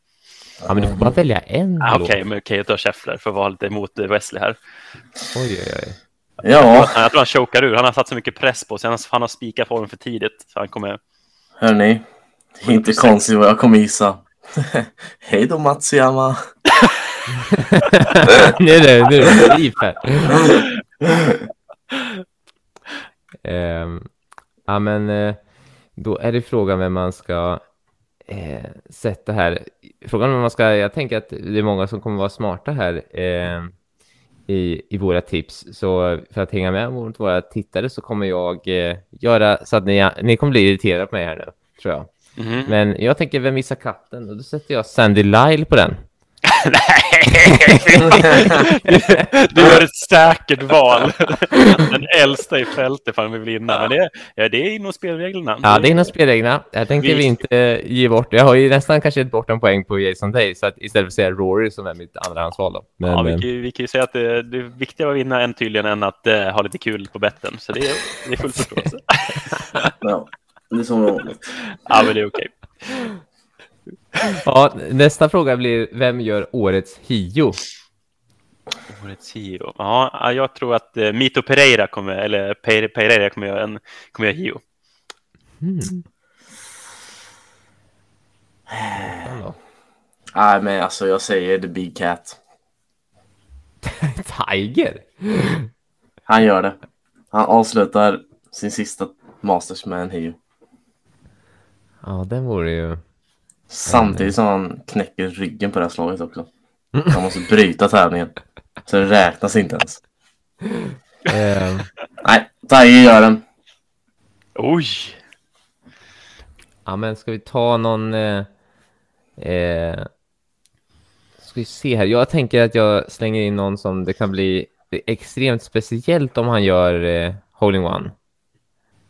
Ja, men du får bara välja en. Ah, Okej, okay, men okej, okay, jag tar Scheffler för att vara lite emot Wesley här. Oj, oj, oj. Ja. Jag tror, jag tror han chokar ur. Han har satt så mycket press på sig. Han har, han har spikat formen för tidigt. Så han kommer... Hörni, inte konstigt vad jag kommer gissa. Hej då Matsuyama. nu är det, nu är det här. um, ja, men uh, då är det frågan vem man ska uh, sätta här. Frågan om man ska, jag tänker att det är många som kommer vara smarta här uh, i, i våra tips. Så för att hänga med mot våra tittare så kommer jag göra så att ni, ni kommer bli irriterade på mig här nu, tror jag. Mm. Men jag tänker, vem missar katten? Och då sätter jag Sandy Lyle på den. du gör ett säkert val. Den äldsta i fältet för vi vill vinna. Men det, ja, det är inom spelreglerna. Ja, det är inom spelreglerna. Jag tänkte vi, vi inte ge bort. Jag har ju nästan kanske gett bort en poäng på Jason Day. Så att istället för att säga Rory som är mitt andrahandsval. Då. Men, ja, vi, kan, vi kan ju säga att det, det är viktigare att vinna än tydligen än att uh, ha lite kul på betten. Så det är, det är fullt förståelse. ja. Det är som vanligt. Ja, men det är okej. Ja, nästa fråga blir, vem gör årets Hio? Årets Hio? Ja, jag tror att uh, Mito Pereira kommer, eller Pereira kommer göra en, kommer göra Hio. Mm. Nej, men alltså jag säger The Big Cat. Tiger? Han gör det. Han avslutar sin sista Masters med en Hio. Ja, den vore ju... Samtidigt som han knäcker ryggen på det här slaget också. Han måste bryta tävlingen. Så det räknas inte ens. Uh... Nej, Tiger gör den. Oj! Ja, men ska vi ta någon... Eh, eh, ska vi se här. Jag tänker att jag slänger in någon som det kan bli extremt speciellt om han gör eh, Holding One.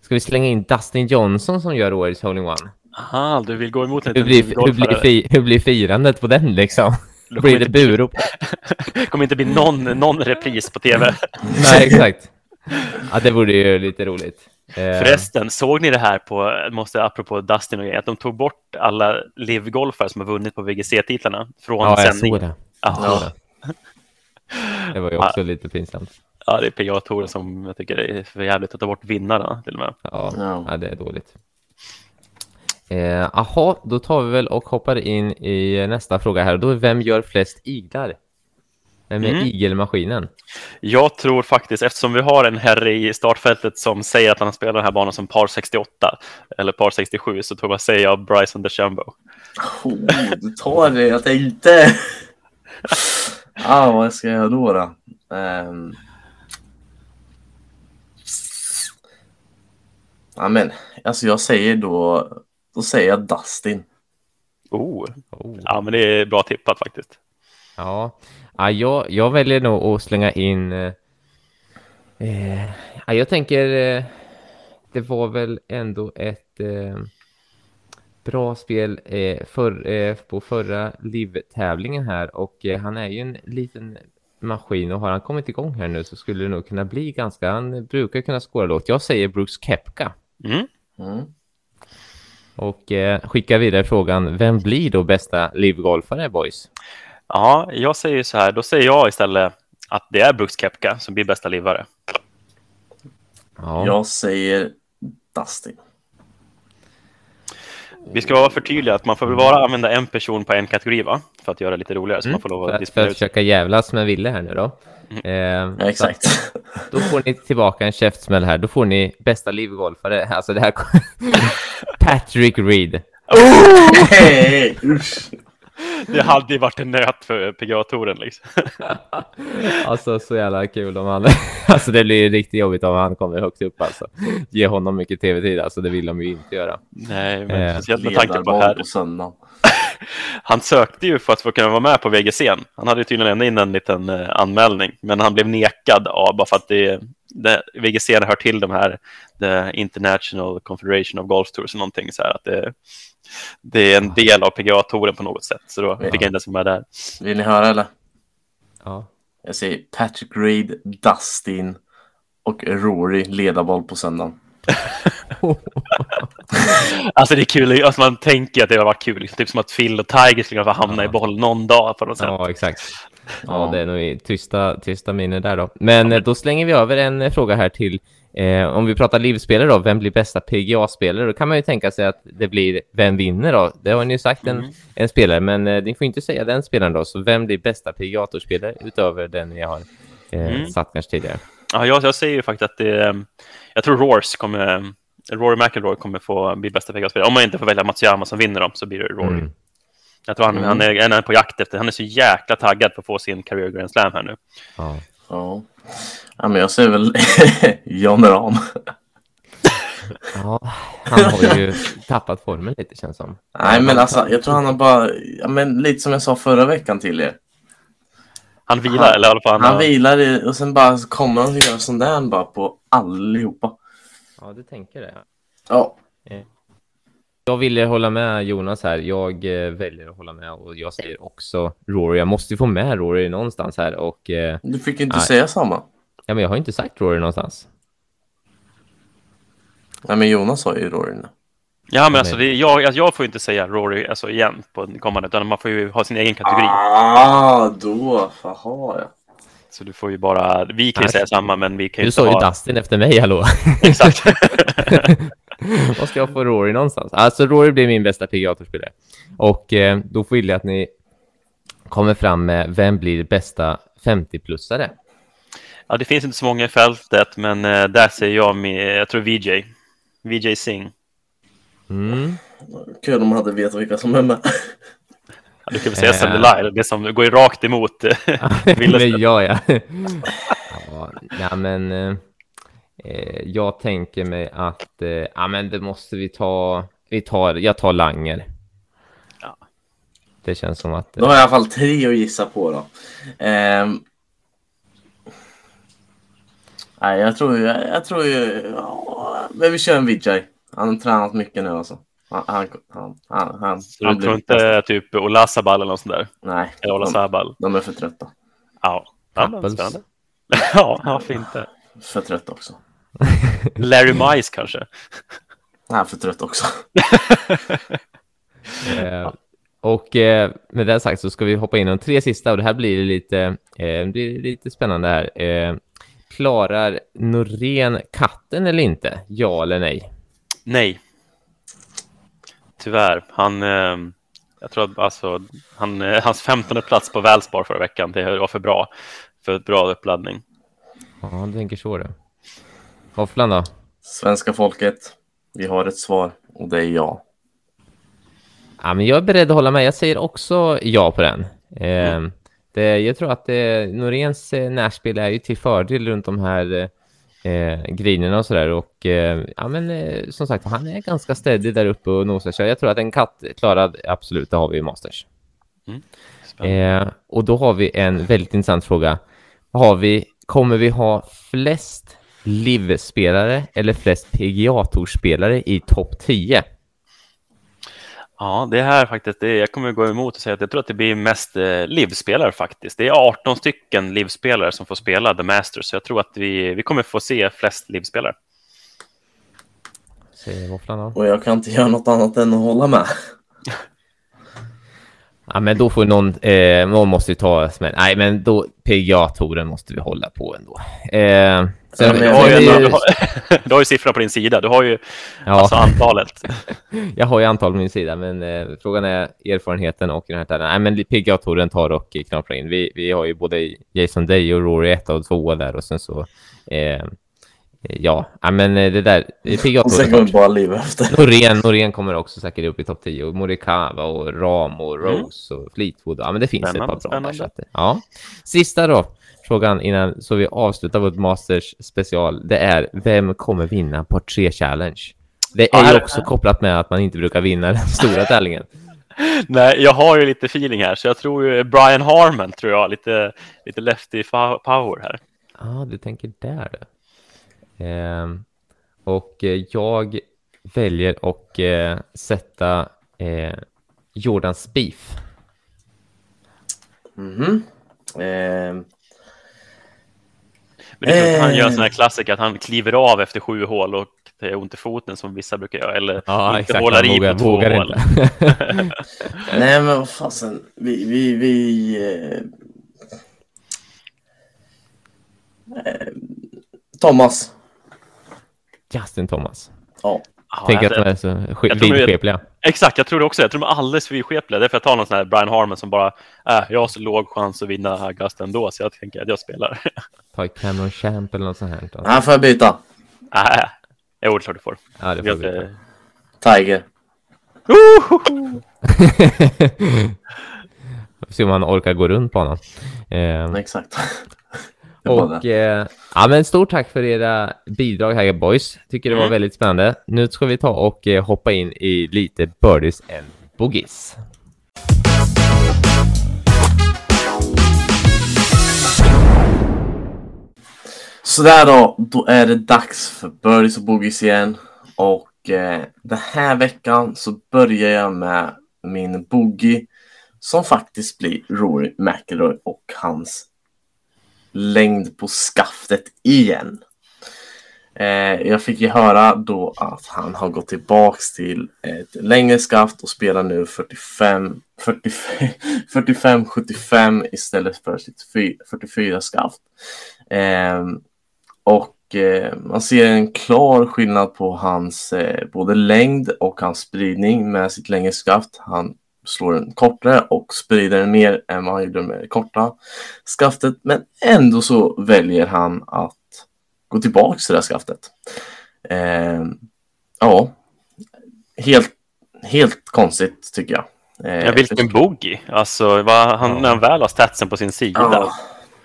Ska vi slänga in Dustin Johnson som gör årets Holding One? Aha, du vill gå emot en hur blir, hur, blir fi, hur blir firandet på den liksom? Då blir det burop. kommer inte bli någon, någon repris på tv. Nej, exakt. Ja, det vore ju lite roligt. Eh, Förresten, såg ni det här på, måste apropå Dustin och grejer, att de tog bort alla livgolfare som har vunnit på VGC-titlarna från ja, sändning? Ja, jag såg det. Ja. Det var ju också ja. lite pinsamt. Ja, det är PGA-touren som jag tycker är för jävligt att ta bort vinnarna till och med. Ja, ja. det är dåligt. Eh, aha, då tar vi väl och hoppar in i nästa fråga här. Då är vem gör flest iglar? Vem är Mm. igelmaskinen? Jag tror faktiskt, eftersom vi har en herre i startfältet som säger att han spelar den här banan som par 68 eller par 67 så tror jag säger jag Bryson DeChambeau. Oh, du tar det, jag tänkte. ah, vad ska jag göra då? då? Ehm. Ja, men alltså jag säger då, då säger jag Dustin. Oh. Oh. Ja, men det är bra tippat faktiskt. Ja, ja jag, jag väljer nog att slänga in... Eh, eh, ja, jag tänker... Eh, det var väl ändå ett eh, bra spel eh, för, eh, på förra livtävlingen här och eh, han är ju en liten maskin och har han kommit igång här nu så skulle det nog kunna bli ganska... Han brukar kunna skåra lågt. Jag säger Brooks Kepka Mm. Mm. Och eh, skickar vidare frågan vem blir då bästa livgolfare boys? Ja, jag säger så här, då säger jag istället att det är Brooks Kepka som blir bästa livare. Ja. Jag säger Dustin. Vi ska vara förtydliga att man får väl bara använda en person på en kategori va? För att göra det lite roligare så man får lov För att för disponera att ut. försöka jävlas med Ville här nu då. Eh, Ja, exakt. att Då får ni tillbaka en käftsmäll här. Då får ni bästa livgolfare. Alltså det här... Patrick Reed. Hej! Usch. Det hade ju varit en nöt för PGA-touren liksom. Alltså så jävla kul om han... Alltså det blir riktigt jobbigt om han kommer högt upp alltså. Ge honom mycket tv-tid. Alltså det vill de ju inte göra. Nej, men Eh, speciellt med tanke på här. på. Han sökte ju för att få kunna vara med på VGC. Han hade ju tydligen in en liten eh, anmälning, men han blev nekad av bara för att det, det, VGC hör till de här The International Confederation of Golf Tours och någonting så här att det, det är en del av PGA-touren på något sätt. Så då fick jag inte ens med där. Vill ni höra eller? Ja. Jag säger Patrick Reed, Dustin och Rory ledarboll på söndagen. Alltså det är kul, alltså man tänker att det varit kul, liksom, typ som att Phil och Tiger skulle hamna i boll någon dag på något sätt. Ja, exakt. Ja. Det är nog i tysta, tysta miner där då. Men eh, då slänger vi över en eh, fråga här till, eh, om vi pratar livspelare då, vem blir bästa PGA-spelare? Då kan man ju tänka sig att det blir, vem vinner då? Det har ni ju sagt en, Mm. en spelare, men eh, ni får inte säga den spelaren då. Så vem blir bästa PGA-spelare utöver den ni har eh, Mm. satt kanske tidigare? Ja, jag, jag säger ju faktiskt att det, eh, jag tror Roars kommer, Rory McIlroy kommer få bli bästa PGA-spelare. Om man inte får välja Matsuyama som vinner dem så blir det Rory. Mm. Jag tror han, Mm. han, är, han är på jakt efter, han är så jäkla taggad på att få sin career Grand Slam här nu. Ja. Ja. ja, men jag säger väl John Rahm. ja, han har ju tappat formen lite känns som. Nej, men alltså jag tror han har bara, ja, men lite som jag sa förra veckan till er. Han vilar, Han- eller i alla fall han, Han har- vilar i, och sen bara kommer han och gör sån där bara på allihopa. Ja, du tänker det. Ja, Jag ville hålla med Jonas här. Jag eh, väljer att hålla med och jag säger också Rory. Jag måste ju få med Rory någonstans här och eh, du fick inte Nej. säga samma. ja, men jag har inte sagt Rory någonstans. Nej, men Jonas sa ju Rory nu. Ja, men alltså, det, jag, alltså, jag får inte säga Rory alltså, igen på den kommande, utan man får ju ha sin egen kategori. Ah, då. Jaha, ja. Så du får ju bara, vi kan ju säga samma, men vi kan ju Du inte sa ju ha... Dustin efter mig, hallå. Exakt. Vad ska jag få Rory någonstans? Alltså Rory blir min bästa PGA-spelare. Och eh, då vill jag att ni kommer fram med vem blir bästa 50-plussare? ja, det finns inte så många i fältet, men eh, där säger jag, med, jag tror VJ. VJ Singh. Mm. Kul om man hade vetat vilka som är med. Ja, du kan väl säga. Sam Delay, det som går rakt emot eh, Willerstedt. men ja, ja. ja. Ja, men eh, eh, jag tänker mig att eh, ja, men det måste vi ta. Vi tar, jag tar Langer. Ja. Det känns som att... Då har jag i alla fall tre att gissa på då. Ehm. Nej, jag tror ju... Jag, jag tror ju... Ja, men vi kör en Vijay. Han har tränat mycket nu alltså. Han, han, han, han, han, Så han du tror inte typ Ola Sabal eller något sånt där? Nej, Eller de, de är för trötta. Ja. ja Apples. spännande. ja, varför inte? För trötta också. Larry Mice kanske? Nej, för trött också. Eh, och eh, med det sagt så ska vi hoppa in i de tre sista och det här blir lite, eh, det blir lite spännande här. Eh, klarar Norén katten eller inte? Ja eller nej? Nej. Tyvärr. Han, eh, Jag tror att alltså, han, hans 15 plats på Valspar förra veckan, det var för bra för ett bra uppladdning. Ja, du tänker så det. Hoffland då? Svenska folket, vi har ett svar och det är ja. Ja, men jag är beredd att hålla med. Jag säger också ja på den. Eh, mm. det, jag tror att eh, Noréns eh, närspel är ju till fördel runt de här eh, grinerna och sådär. Och eh, ja, men eh, som sagt, han är ganska stedig där uppe och nosar. Jag tror att en katt klarad, absolut, det har vi i Masters. Mm. Eh, och då har vi en väldigt intressant fråga. Har vi, kommer vi ha flest LIV-spelare eller flest PGA-tourspelare i topp 10? Ja, det här faktiskt, det, jag kommer gå emot och säga att jag tror att det blir mest eh, livspelare faktiskt. Det är 18 stycken livspelare som får spela The Masters, så jag tror att vi, vi kommer få se flest livspelare. Och jag kan inte göra något annat än att hålla med. Ja, men då får någon, eh, någon måste ju ta smäll. Nej, men då PGA-touren måste vi hålla på ändå. Eh, så, ja, du, har ju, ju... Du, har, du har ju siffror på din sida. Du har ju ja. alltså antalet. jag har ju antal på min sida, men eh, frågan är erfarenheten och den här. Nej, men PGA-touren tar och knaprar in. Vi, vi har ju både Jason Day och Rory 1 och 2 där och sen så eh, Ja, men eh, det där... PGA och sen kommer bara liv efter. Norén, Norén kommer också säkert upp i topp 10. Och Morikawa och Ram och mm. Rose mm. och Fleetwood. Ja, men det finns spännande, ett par bra där. Att, ja. Sista då, frågan innan så vi avslutar vårt Masters special. Det är, vem kommer vinna på 3 Challenge? Det är ju också kopplat med att man inte brukar vinna den stora tävlingen. Nej, jag har ju lite feeling här, så jag tror ju Brian Harman, tror jag, lite, lite lefty power här. Ja, ah, du tänker där. Ehm, och jag väljer att eh, sätta eh, Jordan Spieth. Mm -hmm. eh. Men det är att han gör en sån här eh. klassiker att han kliver av efter sju hål och det är ont i foten som vissa brukar göra. Eller ja, inte håller i på två hål. Nej, men vad fasen. Vi, vi, vi eh... Thomas. Justin Thomas. Ja. Tänker att de är så vidskepliga. Exakt, jag tror det också. Jag tror de är alldeles för vidskepliga. Därför jag tar någon sån här Brian Harman som bara, äh, jag har så låg chans att vinna Augusta ändå, så jag tänker att jag spelar. Ta Cameron Champ eller något sånt här. Nej, ja, får jag byta? Nej, jo, det är klart du får. Ja, det får jag, byta. Tiger. Se om han orkar gå runt på honom. Eh, Exakt. Och eh, ja, men stort tack för era bidrag här boys. Tycker det var mm. väldigt spännande. Nu ska vi ta och eh, hoppa in i lite birdies and boogies. Sådär då, då är det dags för birdies och boogies igen. Och eh, den här veckan så börjar jag med min boogie som faktiskt blir Rory McIlroy och hans längd på skaftet igen. Eh, jag fick ju höra då att han har gått tillbaks till ett längre skaft och spelar nu 45, 45, 75 istället för sitt 44 skaft. Eh, och eh, man ser en klar skillnad på hans eh, både längd och hans spridning med sitt längre skaft. Han slår den kortare och sprider den mer än vad han gjorde med det korta skaftet. Men ändå så väljer han att gå tillbaka till det här skaftet. Eh, ja, helt, helt konstigt tycker jag. Eh, ja, vilken boogie! Alltså, vad, han, ja. när han väl har statsen på sin sida. Ja.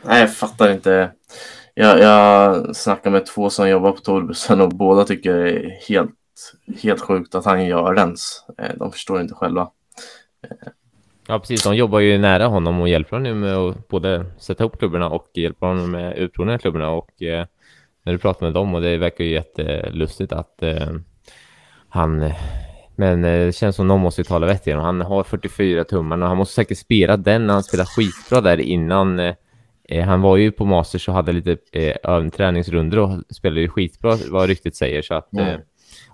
Nej, jag fattar inte. Jag, jag snackar med två som jobbar på Torbussen och båda tycker det är helt, helt sjukt att han gör den. Eh, de förstår inte själva. Ja, precis. De jobbar ju nära honom och hjälper honom med att både sätta ihop klubborna och hjälpa honom med utprovningen av klubborna. Och eh, när du pratar med dem och det verkar ju jättelustigt att eh, han... Men eh, det känns som någon måste tala vett igen. Han har 44 tummar och han måste säkert spela den när han spelar skitbra där innan. Eh, han var ju på Masters och hade lite eh, träningsrunder och spelade ju skitbra vad ryktet säger. Så att mm.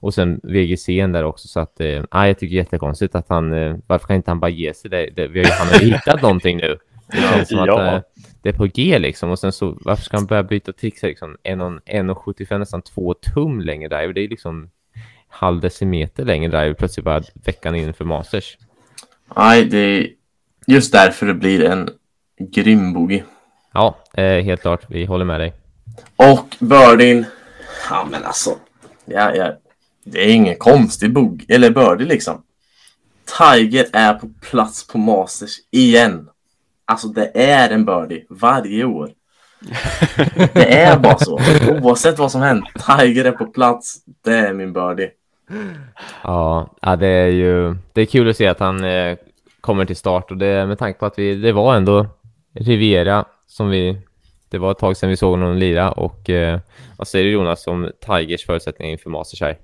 Och sen VGC där också så att, eh, jag tycker jättekonstigt att han, eh, varför kan inte han bara ge sig det? det vi har ju, han har ju hittat någonting nu. Det känns som ja. att eh, det är på G liksom och sen så varför ska han börja byta tricks liksom 1,75 nästan två tum längre drive. Det är liksom halv decimeter längre drive plötsligt bara veckan inför Masters. Nej, det är just därför det blir en grym boogie. Ja, eh, helt klart. Vi håller med dig. Och birdien. Ja, men alltså. Ja, ja, det är ingen konstig boogie, eller birdie liksom. Tiger är på plats på Masters igen. Alltså det är en birdie varje år. Det är bara så. Oavsett vad som händer. Tiger är på plats. Det är min birdie. Ja, ja det är ju det är kul att se att han eh, kommer till start och det med tanke på att vi, det var ändå Riviera som vi, det var ett tag sedan vi såg någon lira och eh, vad säger du Jonas om Tigers förutsättningar inför Masters här?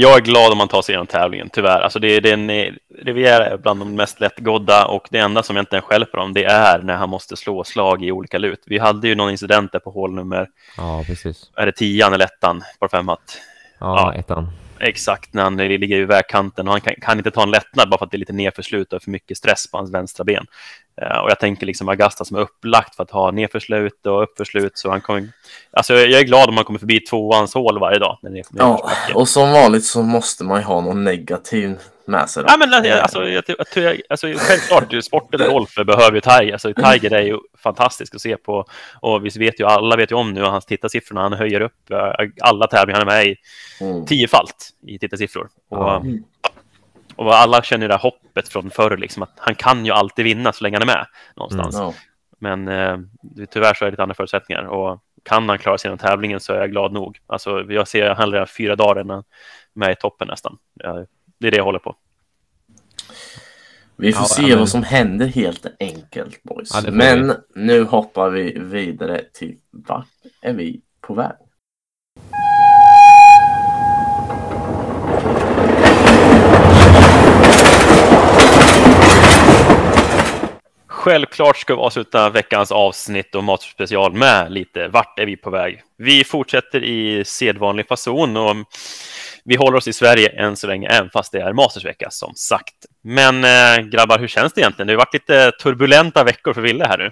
Jag är glad om man tar sig igenom tävlingen, tyvärr. Alltså det, det är en, Riviera är bland de mest lättgådda och det enda som egentligen stjälper dem, det är när han måste slå slag i olika lut. Vi hade ju någon incident där på hål nummer, ja, precis. är det tian eller ettan, på fem att, ja, ja, ettan. Exakt, när han ligger i vägkanten och han kan, kan, inte ta en lättnad bara för att det är lite nedförslut och för mycket stress på hans vänstra ben. Uh, och jag tänker liksom Augusta som är upplagt för att ha nedförslut och uppförslut. Så han kommer, alltså jag är glad om man kommer förbi tvåans hål varje dag. När ja, och som vanligt så måste man ju ha någon negativ med sig. Då. Ja, men alltså, jag, jag, alltså, självklart, sport eller golf behöver ju Tiger. Alltså, Tiger är ju fantastisk att se på. Och vi vet ju, alla vet ju om nu hans tittarsiffror han höjer upp eh, alla tävlingar han är med i mm. tiofalt i tittarsiffror. Och, mm. Och alla känner ju det här hoppet från förr, liksom, att han kan ju alltid vinna så länge han är med någonstans. Mm. Men eh, tyvärr så är det lite andra förutsättningar. Och kan han klara sig genom tävlingen så är jag glad nog. Alltså, jag ser hellre fyra dagar än med i toppen nästan. Det är det jag håller på. Vi får ja, se men... vad som händer helt enkelt boys. Ja, men vi. nu hoppar vi vidare till vart är vi på väg? Självklart ska vi avsluta veckans avsnitt och matspecial med lite vart är vi på väg? Vi fortsätter i sedvanlig fason och vi håller oss i Sverige än så länge, även fast det är Mastersvecka som sagt. Men eh, grabbar, hur känns det egentligen? Det har varit lite turbulenta veckor för Ville här nu.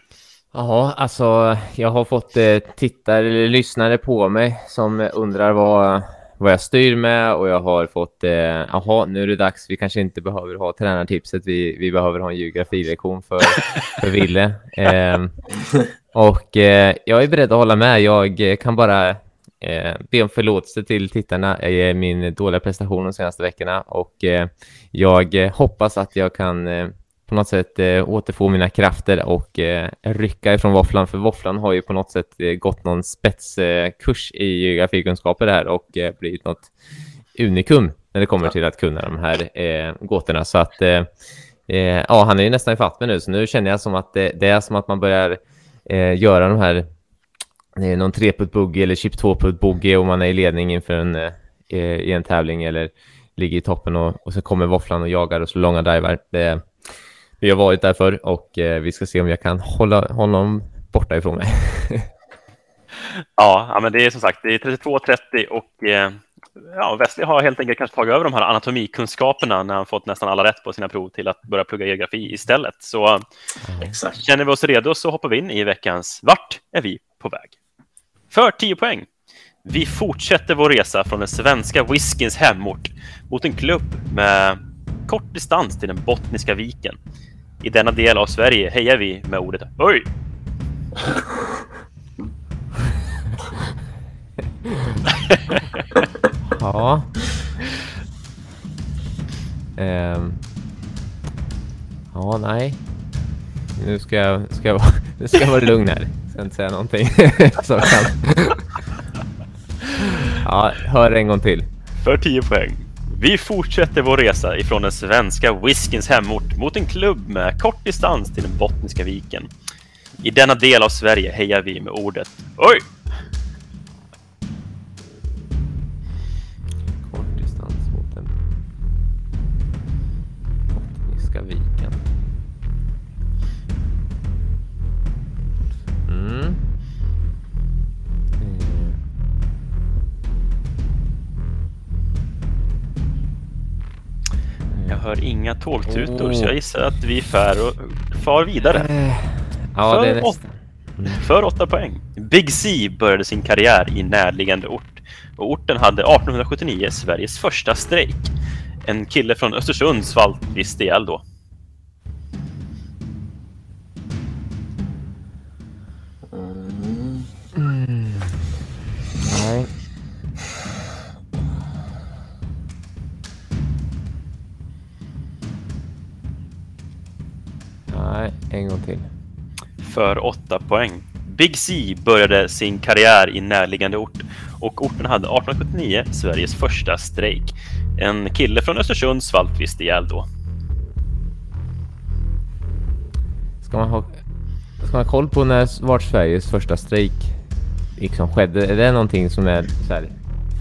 Ja, alltså jag har fått eh, tittare eller lyssnare på mig som undrar vad, vad jag styr med och jag har fått, eh, jaha, nu är det dags, vi kanske inte behöver ha tränartipset, vi, vi behöver ha en geografilektion för, för Ville. Eh, och eh, jag är beredd att hålla med, jag kan bara eh, be om förlåtelse till tittarna. I min dåliga prestation de senaste veckorna och eh, jag hoppas att jag kan eh, på något sätt eh, återfå mina krafter och eh, rycka ifrån våfflan, för våfflan har ju på något sätt eh, gått någon spetskurs i geografikunskaper här och eh, blivit något unikum när det kommer till att kunna de här eh, gåtorna. Så att eh, eh, ja, han är ju nästan ifatt mig nu, så nu känner jag som att det, är som att man börjar eh, göra de här är någon treputt boogie eller chip tvåputt boogie och man är i ledning inför en, eh, i en tävling eller ligger i toppen och, och så kommer våfflan och jagar och så långa divar. Det, vi har varit där förr och eh, vi ska se om jag kan hålla honom borta ifrån mig. ja, men det är som sagt det är 32-30 och eh, ja, Wesley har helt enkelt kanske tagit över de här anatomikunskaperna när han fått nästan alla rätt på sina prov till att börja plugga geografi istället. Så mm. känner vi oss redo så hoppar vi in i veckans Vart är vi på väg? För 10 poäng. Vi fortsätter vår resa från den svenska whiskyns hemort mot en klubb med kort distans till den Bottniska viken. I denna del av Sverige hejar vi med ordet Oj! ja. Um. Ja, nej. Nu ska jag, ska jag, nu ska jag vara lugn här ska inte säga någonting. kan... ja, hör en gång till. För 10 poäng. Vi fortsätter vår resa ifrån den svenska whiskyns hemort mot en klubb med kort distans till den Bottniska viken. I denna del av Sverige hejar vi med ordet Oj! tågtutor, oh. så jag oh. gissar att vi fär och far vidare. Eh. Ja, för, det åt mm. för åtta poäng. Big C började sin karriär i närliggande ort och orten hade 1879 Sveriges första strejk. En kille från Östersund svalt visst ihjäl då. Mm. Nej. En gång till. För åtta poäng. Big C började sin karriär i närliggande ort och orten hade 1879 Sveriges första strejk. En kille från Östersund svalt visst ihjäl då. Ska man ha, ska man ha koll på när vart Sveriges första strejk liksom skedde? Är det någonting som är så här,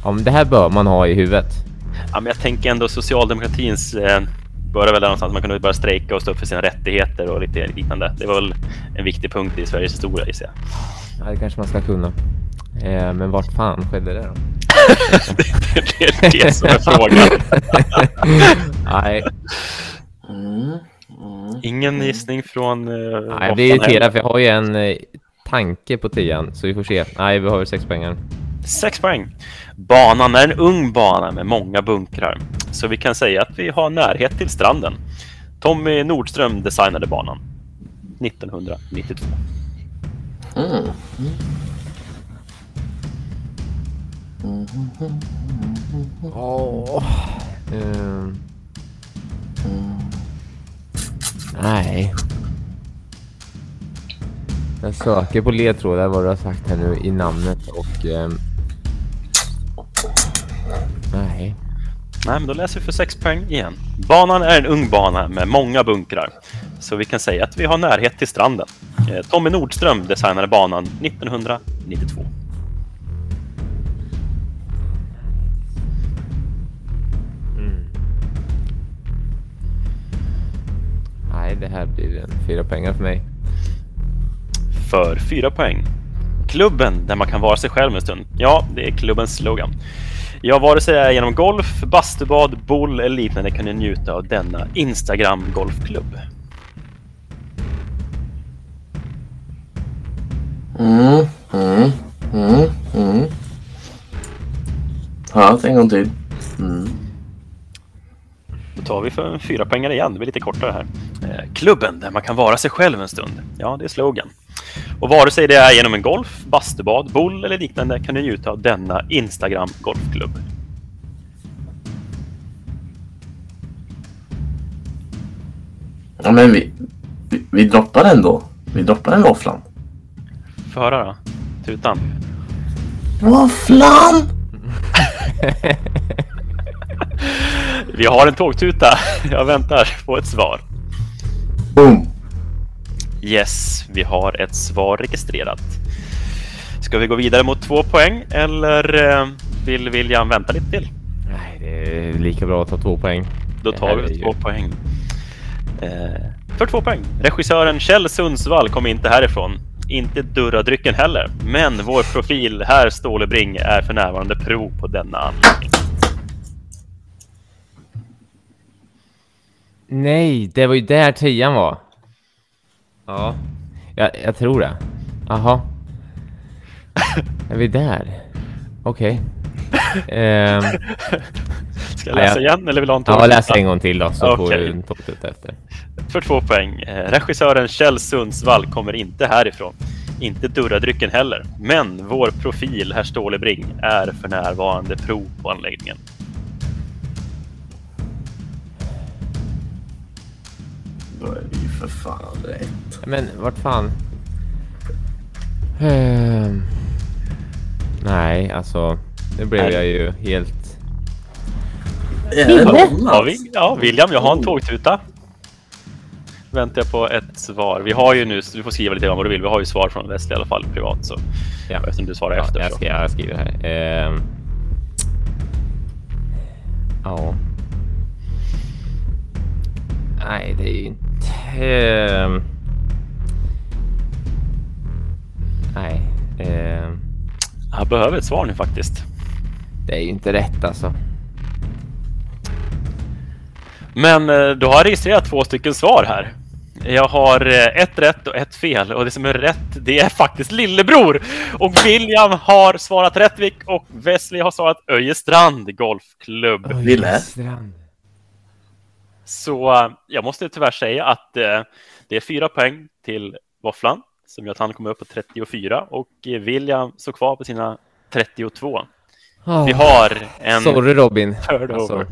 ja men det här bör man ha i huvudet? Ja, men jag tänker ändå socialdemokratins eh, började väl där någonstans. Man kunde börja strejka och stå upp för sina rättigheter och lite liknande. Det var väl en viktig punkt i Sveriges historia gissar jag. Ja, det kanske man ska kunna. Eh, men vart fan skedde det då? det, det, det, är det som är frågan. Nej. Mm. Ingen gissning från... Eh, Nej, jag blir irriterad för jag har ju en eh, tanke på tian, så vi får se. Nej, vi har sex pengar. 6 poäng. Banan är en ung bana med många bunkrar, så vi kan säga att vi har närhet till stranden. Tommy Nordström designade banan 1992. Mm. Mm. Oh. Um. Nej. Jag söker på ledtrådar vad du har sagt här nu i namnet och um, nej. Nej, men då läser vi för sex poäng igen. Banan är en ung bana med många bunkrar. Så vi kan säga att vi har närhet till stranden. Eh, Tommy Nordström designade banan 1992. Mm. Nej, det här blir en fyra pengar för mig för 4 poäng. Klubben där man kan vara sig själv en stund. Ja, det är klubbens slogan. Ja, vare sig det är genom golf, bastubad, boll eller liknande kan ni njuta av denna Instagram golfklubb. Mm, mm, mm, mm. Ja, en gång till. Mm. Då tar vi för fyra pengar igen. Det blir lite kortare här. Eh, klubben där man kan vara sig själv en stund. Ja, det är slogan. Och vare sig det är genom en golf, bastubad, boll eller liknande kan du njuta av denna Instagram golfklubb. Ja, men vi, vi, vi droppar den då. Vi droppar den våfflan. Få höra då. Tutan. Våfflan! vi har en tågtuta. Jag väntar på ett svar. Boom! Yes, vi har ett svar registrerat. Ska vi gå vidare mot två poäng eller eh, vill William vänta lite till? Nej, det är lika bra att ta två poäng. Då tar vi två ju... poäng. Eh, för två poäng. Regissören Kjell Sundsvall kom inte härifrån. Inte Durradrycken heller. Men vår profil här, Stålebring, är för närvarande prov på denna anläggning. Nej, det var ju där tian var. Ja, jag, jag tror det. Jaha. Är vi där? Okej. Okay. Um, ehm, Ska jag läsa igen eller vill du ha en Ja, läs en gång till då så okay. får du en topp ut efter. För två poäng. Eh, regissören Kjell Sundsvall kommer inte härifrån. Inte Durradrycken heller. Men vår profil, herr Stålebring, är för närvarande prov på anläggningen. Då är det ju för fan rätt. Men vart fan? Uh, nej, alltså. Nu blev nej. jag ju helt... Ja, vi, ja, William, jag har en tågtuta. Väntar jag på ett svar. Vi har ju nu, du får skriva lite om vad du vill. Vi har ju svar från Wesley i alla fall privat. Så. Ja. Eftersom du svarar ja, efter. Jag, ska, jag skriver här. Uh, ja. Nej, det är ju inte... Uh, Nej. Eh... Jag behöver ett svar nu faktiskt. Det är ju inte rätt alltså. Men eh, du har registrerat två stycken svar här. Jag har eh, ett rätt och ett fel och det som är rätt det är faktiskt lillebror. Och William har svarat Rättvik och Wesley har svarat Öjestrand Golfklubb. Öjestrand. Så eh, jag måste tyvärr säga att det är fyra poäng till Våfflan som gör att han kommer upp på 34 och William står kvar på sina 32. Oh, vi har en... Sorry Robin. Alltså.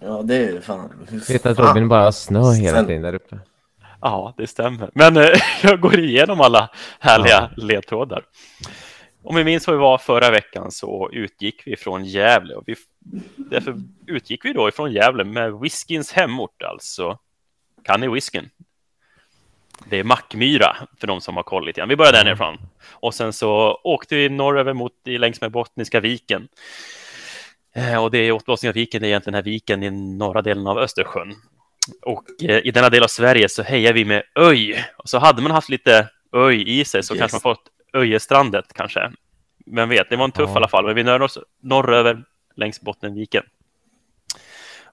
Ja, det är fan. Vet att Robin bara snö hela tiden där uppe. Ja, det stämmer. Men eh, jag går igenom alla härliga ja. ledtrådar. Om vi minns var vi var förra veckan så utgick vi från Gävle. Och vi, därför utgick vi då ifrån Gävle med whiskyns hemort alltså. Kan ni whiskyn? Det är Mackmyra för de som har koll lite grann. Vi börjar där nerifrån. Och sen så åkte vi norröver mot längs med Bottniska viken. Eh, och det är Bottniska viken, det är egentligen den här viken i norra delen av Östersjön. Och eh, i denna del av Sverige så hejar vi med Öj. Och så hade man haft lite Öj i sig så yes. kanske man fått Öjestrandet kanske. Vem vet, det var en tuff ja. i alla fall. Men vi nöjer oss norröver längs Bottenviken.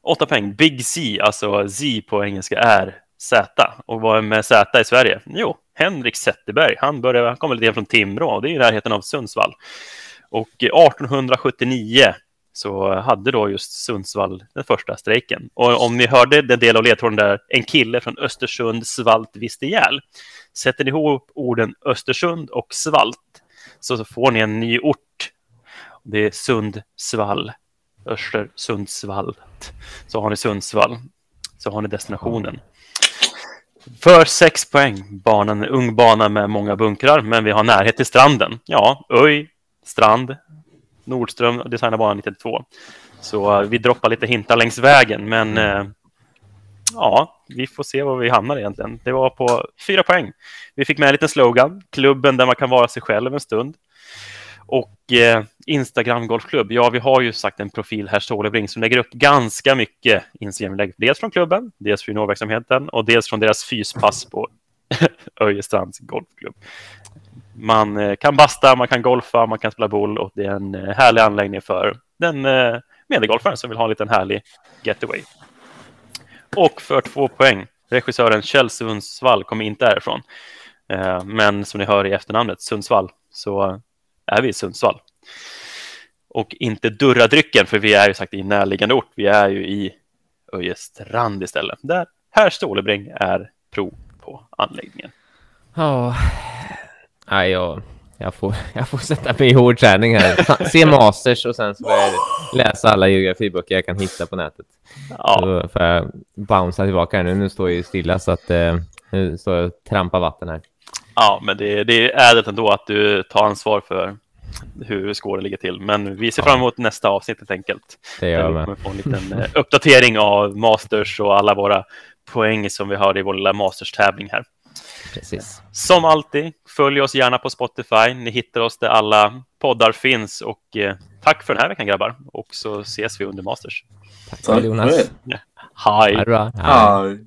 Åtta poäng. Big C, alltså Z på engelska, är Z. Och vad är med Z i Sverige? Jo, Henrik Zetterberg. Han, började, han kommer lite från Timrå och det är i närheten av Sundsvall. Och 1879 så hade då just Sundsvall den första strejken. Och om ni hörde den del av ledtråden där en kille från Östersund svalt visst ihjäl. Sätter ni ihop orden Östersund och svalt så får ni en ny ort. Det är Sundsvall. Östersundsvall. Så har ni Sundsvall. Så har ni destinationen. För sex poäng. Banan är ung bana med många bunkrar, men vi har närhet till stranden. Ja, Öj, strand, Nordström designar banan 92. Så eh, vi droppar lite hintar längs vägen, men eh, ja, vi får se var vi hamnar egentligen. Det var på fyra poäng. Vi fick med en liten slogan, klubben där man kan vara sig själv en stund. Och eh, Instagram Golfklubb, ja vi har ju sagt en profil här, Stålebring, som lägger upp ganska mycket Instagram-lägg. Dels från klubben, dels från juniorverksamheten och dels från deras fyspass på Öjestrands Golfklubb. Man eh, kan basta, man kan golfa, man kan spela boll och det är en eh, härlig anläggning för den eh, medelgolfaren som vill ha en liten härlig getaway. Och för två poäng, regissören Kjell Sundsvall kommer inte härifrån. Eh, men som ni hör i efternamnet, Sundsvall, så är vi i Sundsvall. Och inte Durradrycken, för vi är ju sagt i närliggande ort. Vi är ju i Öjestrand istället. Där herr Stålebring är pro på anläggningen. Ja, Nej, jag, jag, får, jag får sätta mig i hård träning här. Se Masters och sen så får jag läsa alla geografiböcker jag kan hitta på nätet. Ja. Så får jag bouncea tillbaka här nu. Nu står jag ju stilla så att eh, nu står jag och trampar vatten här. Ja, men det, det är ädelt ändå att du tar ansvar för hur skåren ligger till. Men vi ser fram emot nästa avsnitt helt enkelt. Det gör vi. kommer få en liten eh, uppdatering av Masters och alla våra poäng som vi har i vår lilla Masters-tävling här. Precis. Som alltid, följ oss gärna på Spotify. Ni hittar oss där alla poddar finns. Och eh, tack för den här veckan grabbar. Och så ses vi under Masters. Tack, tack Jonas. Ja. Hej. Hej.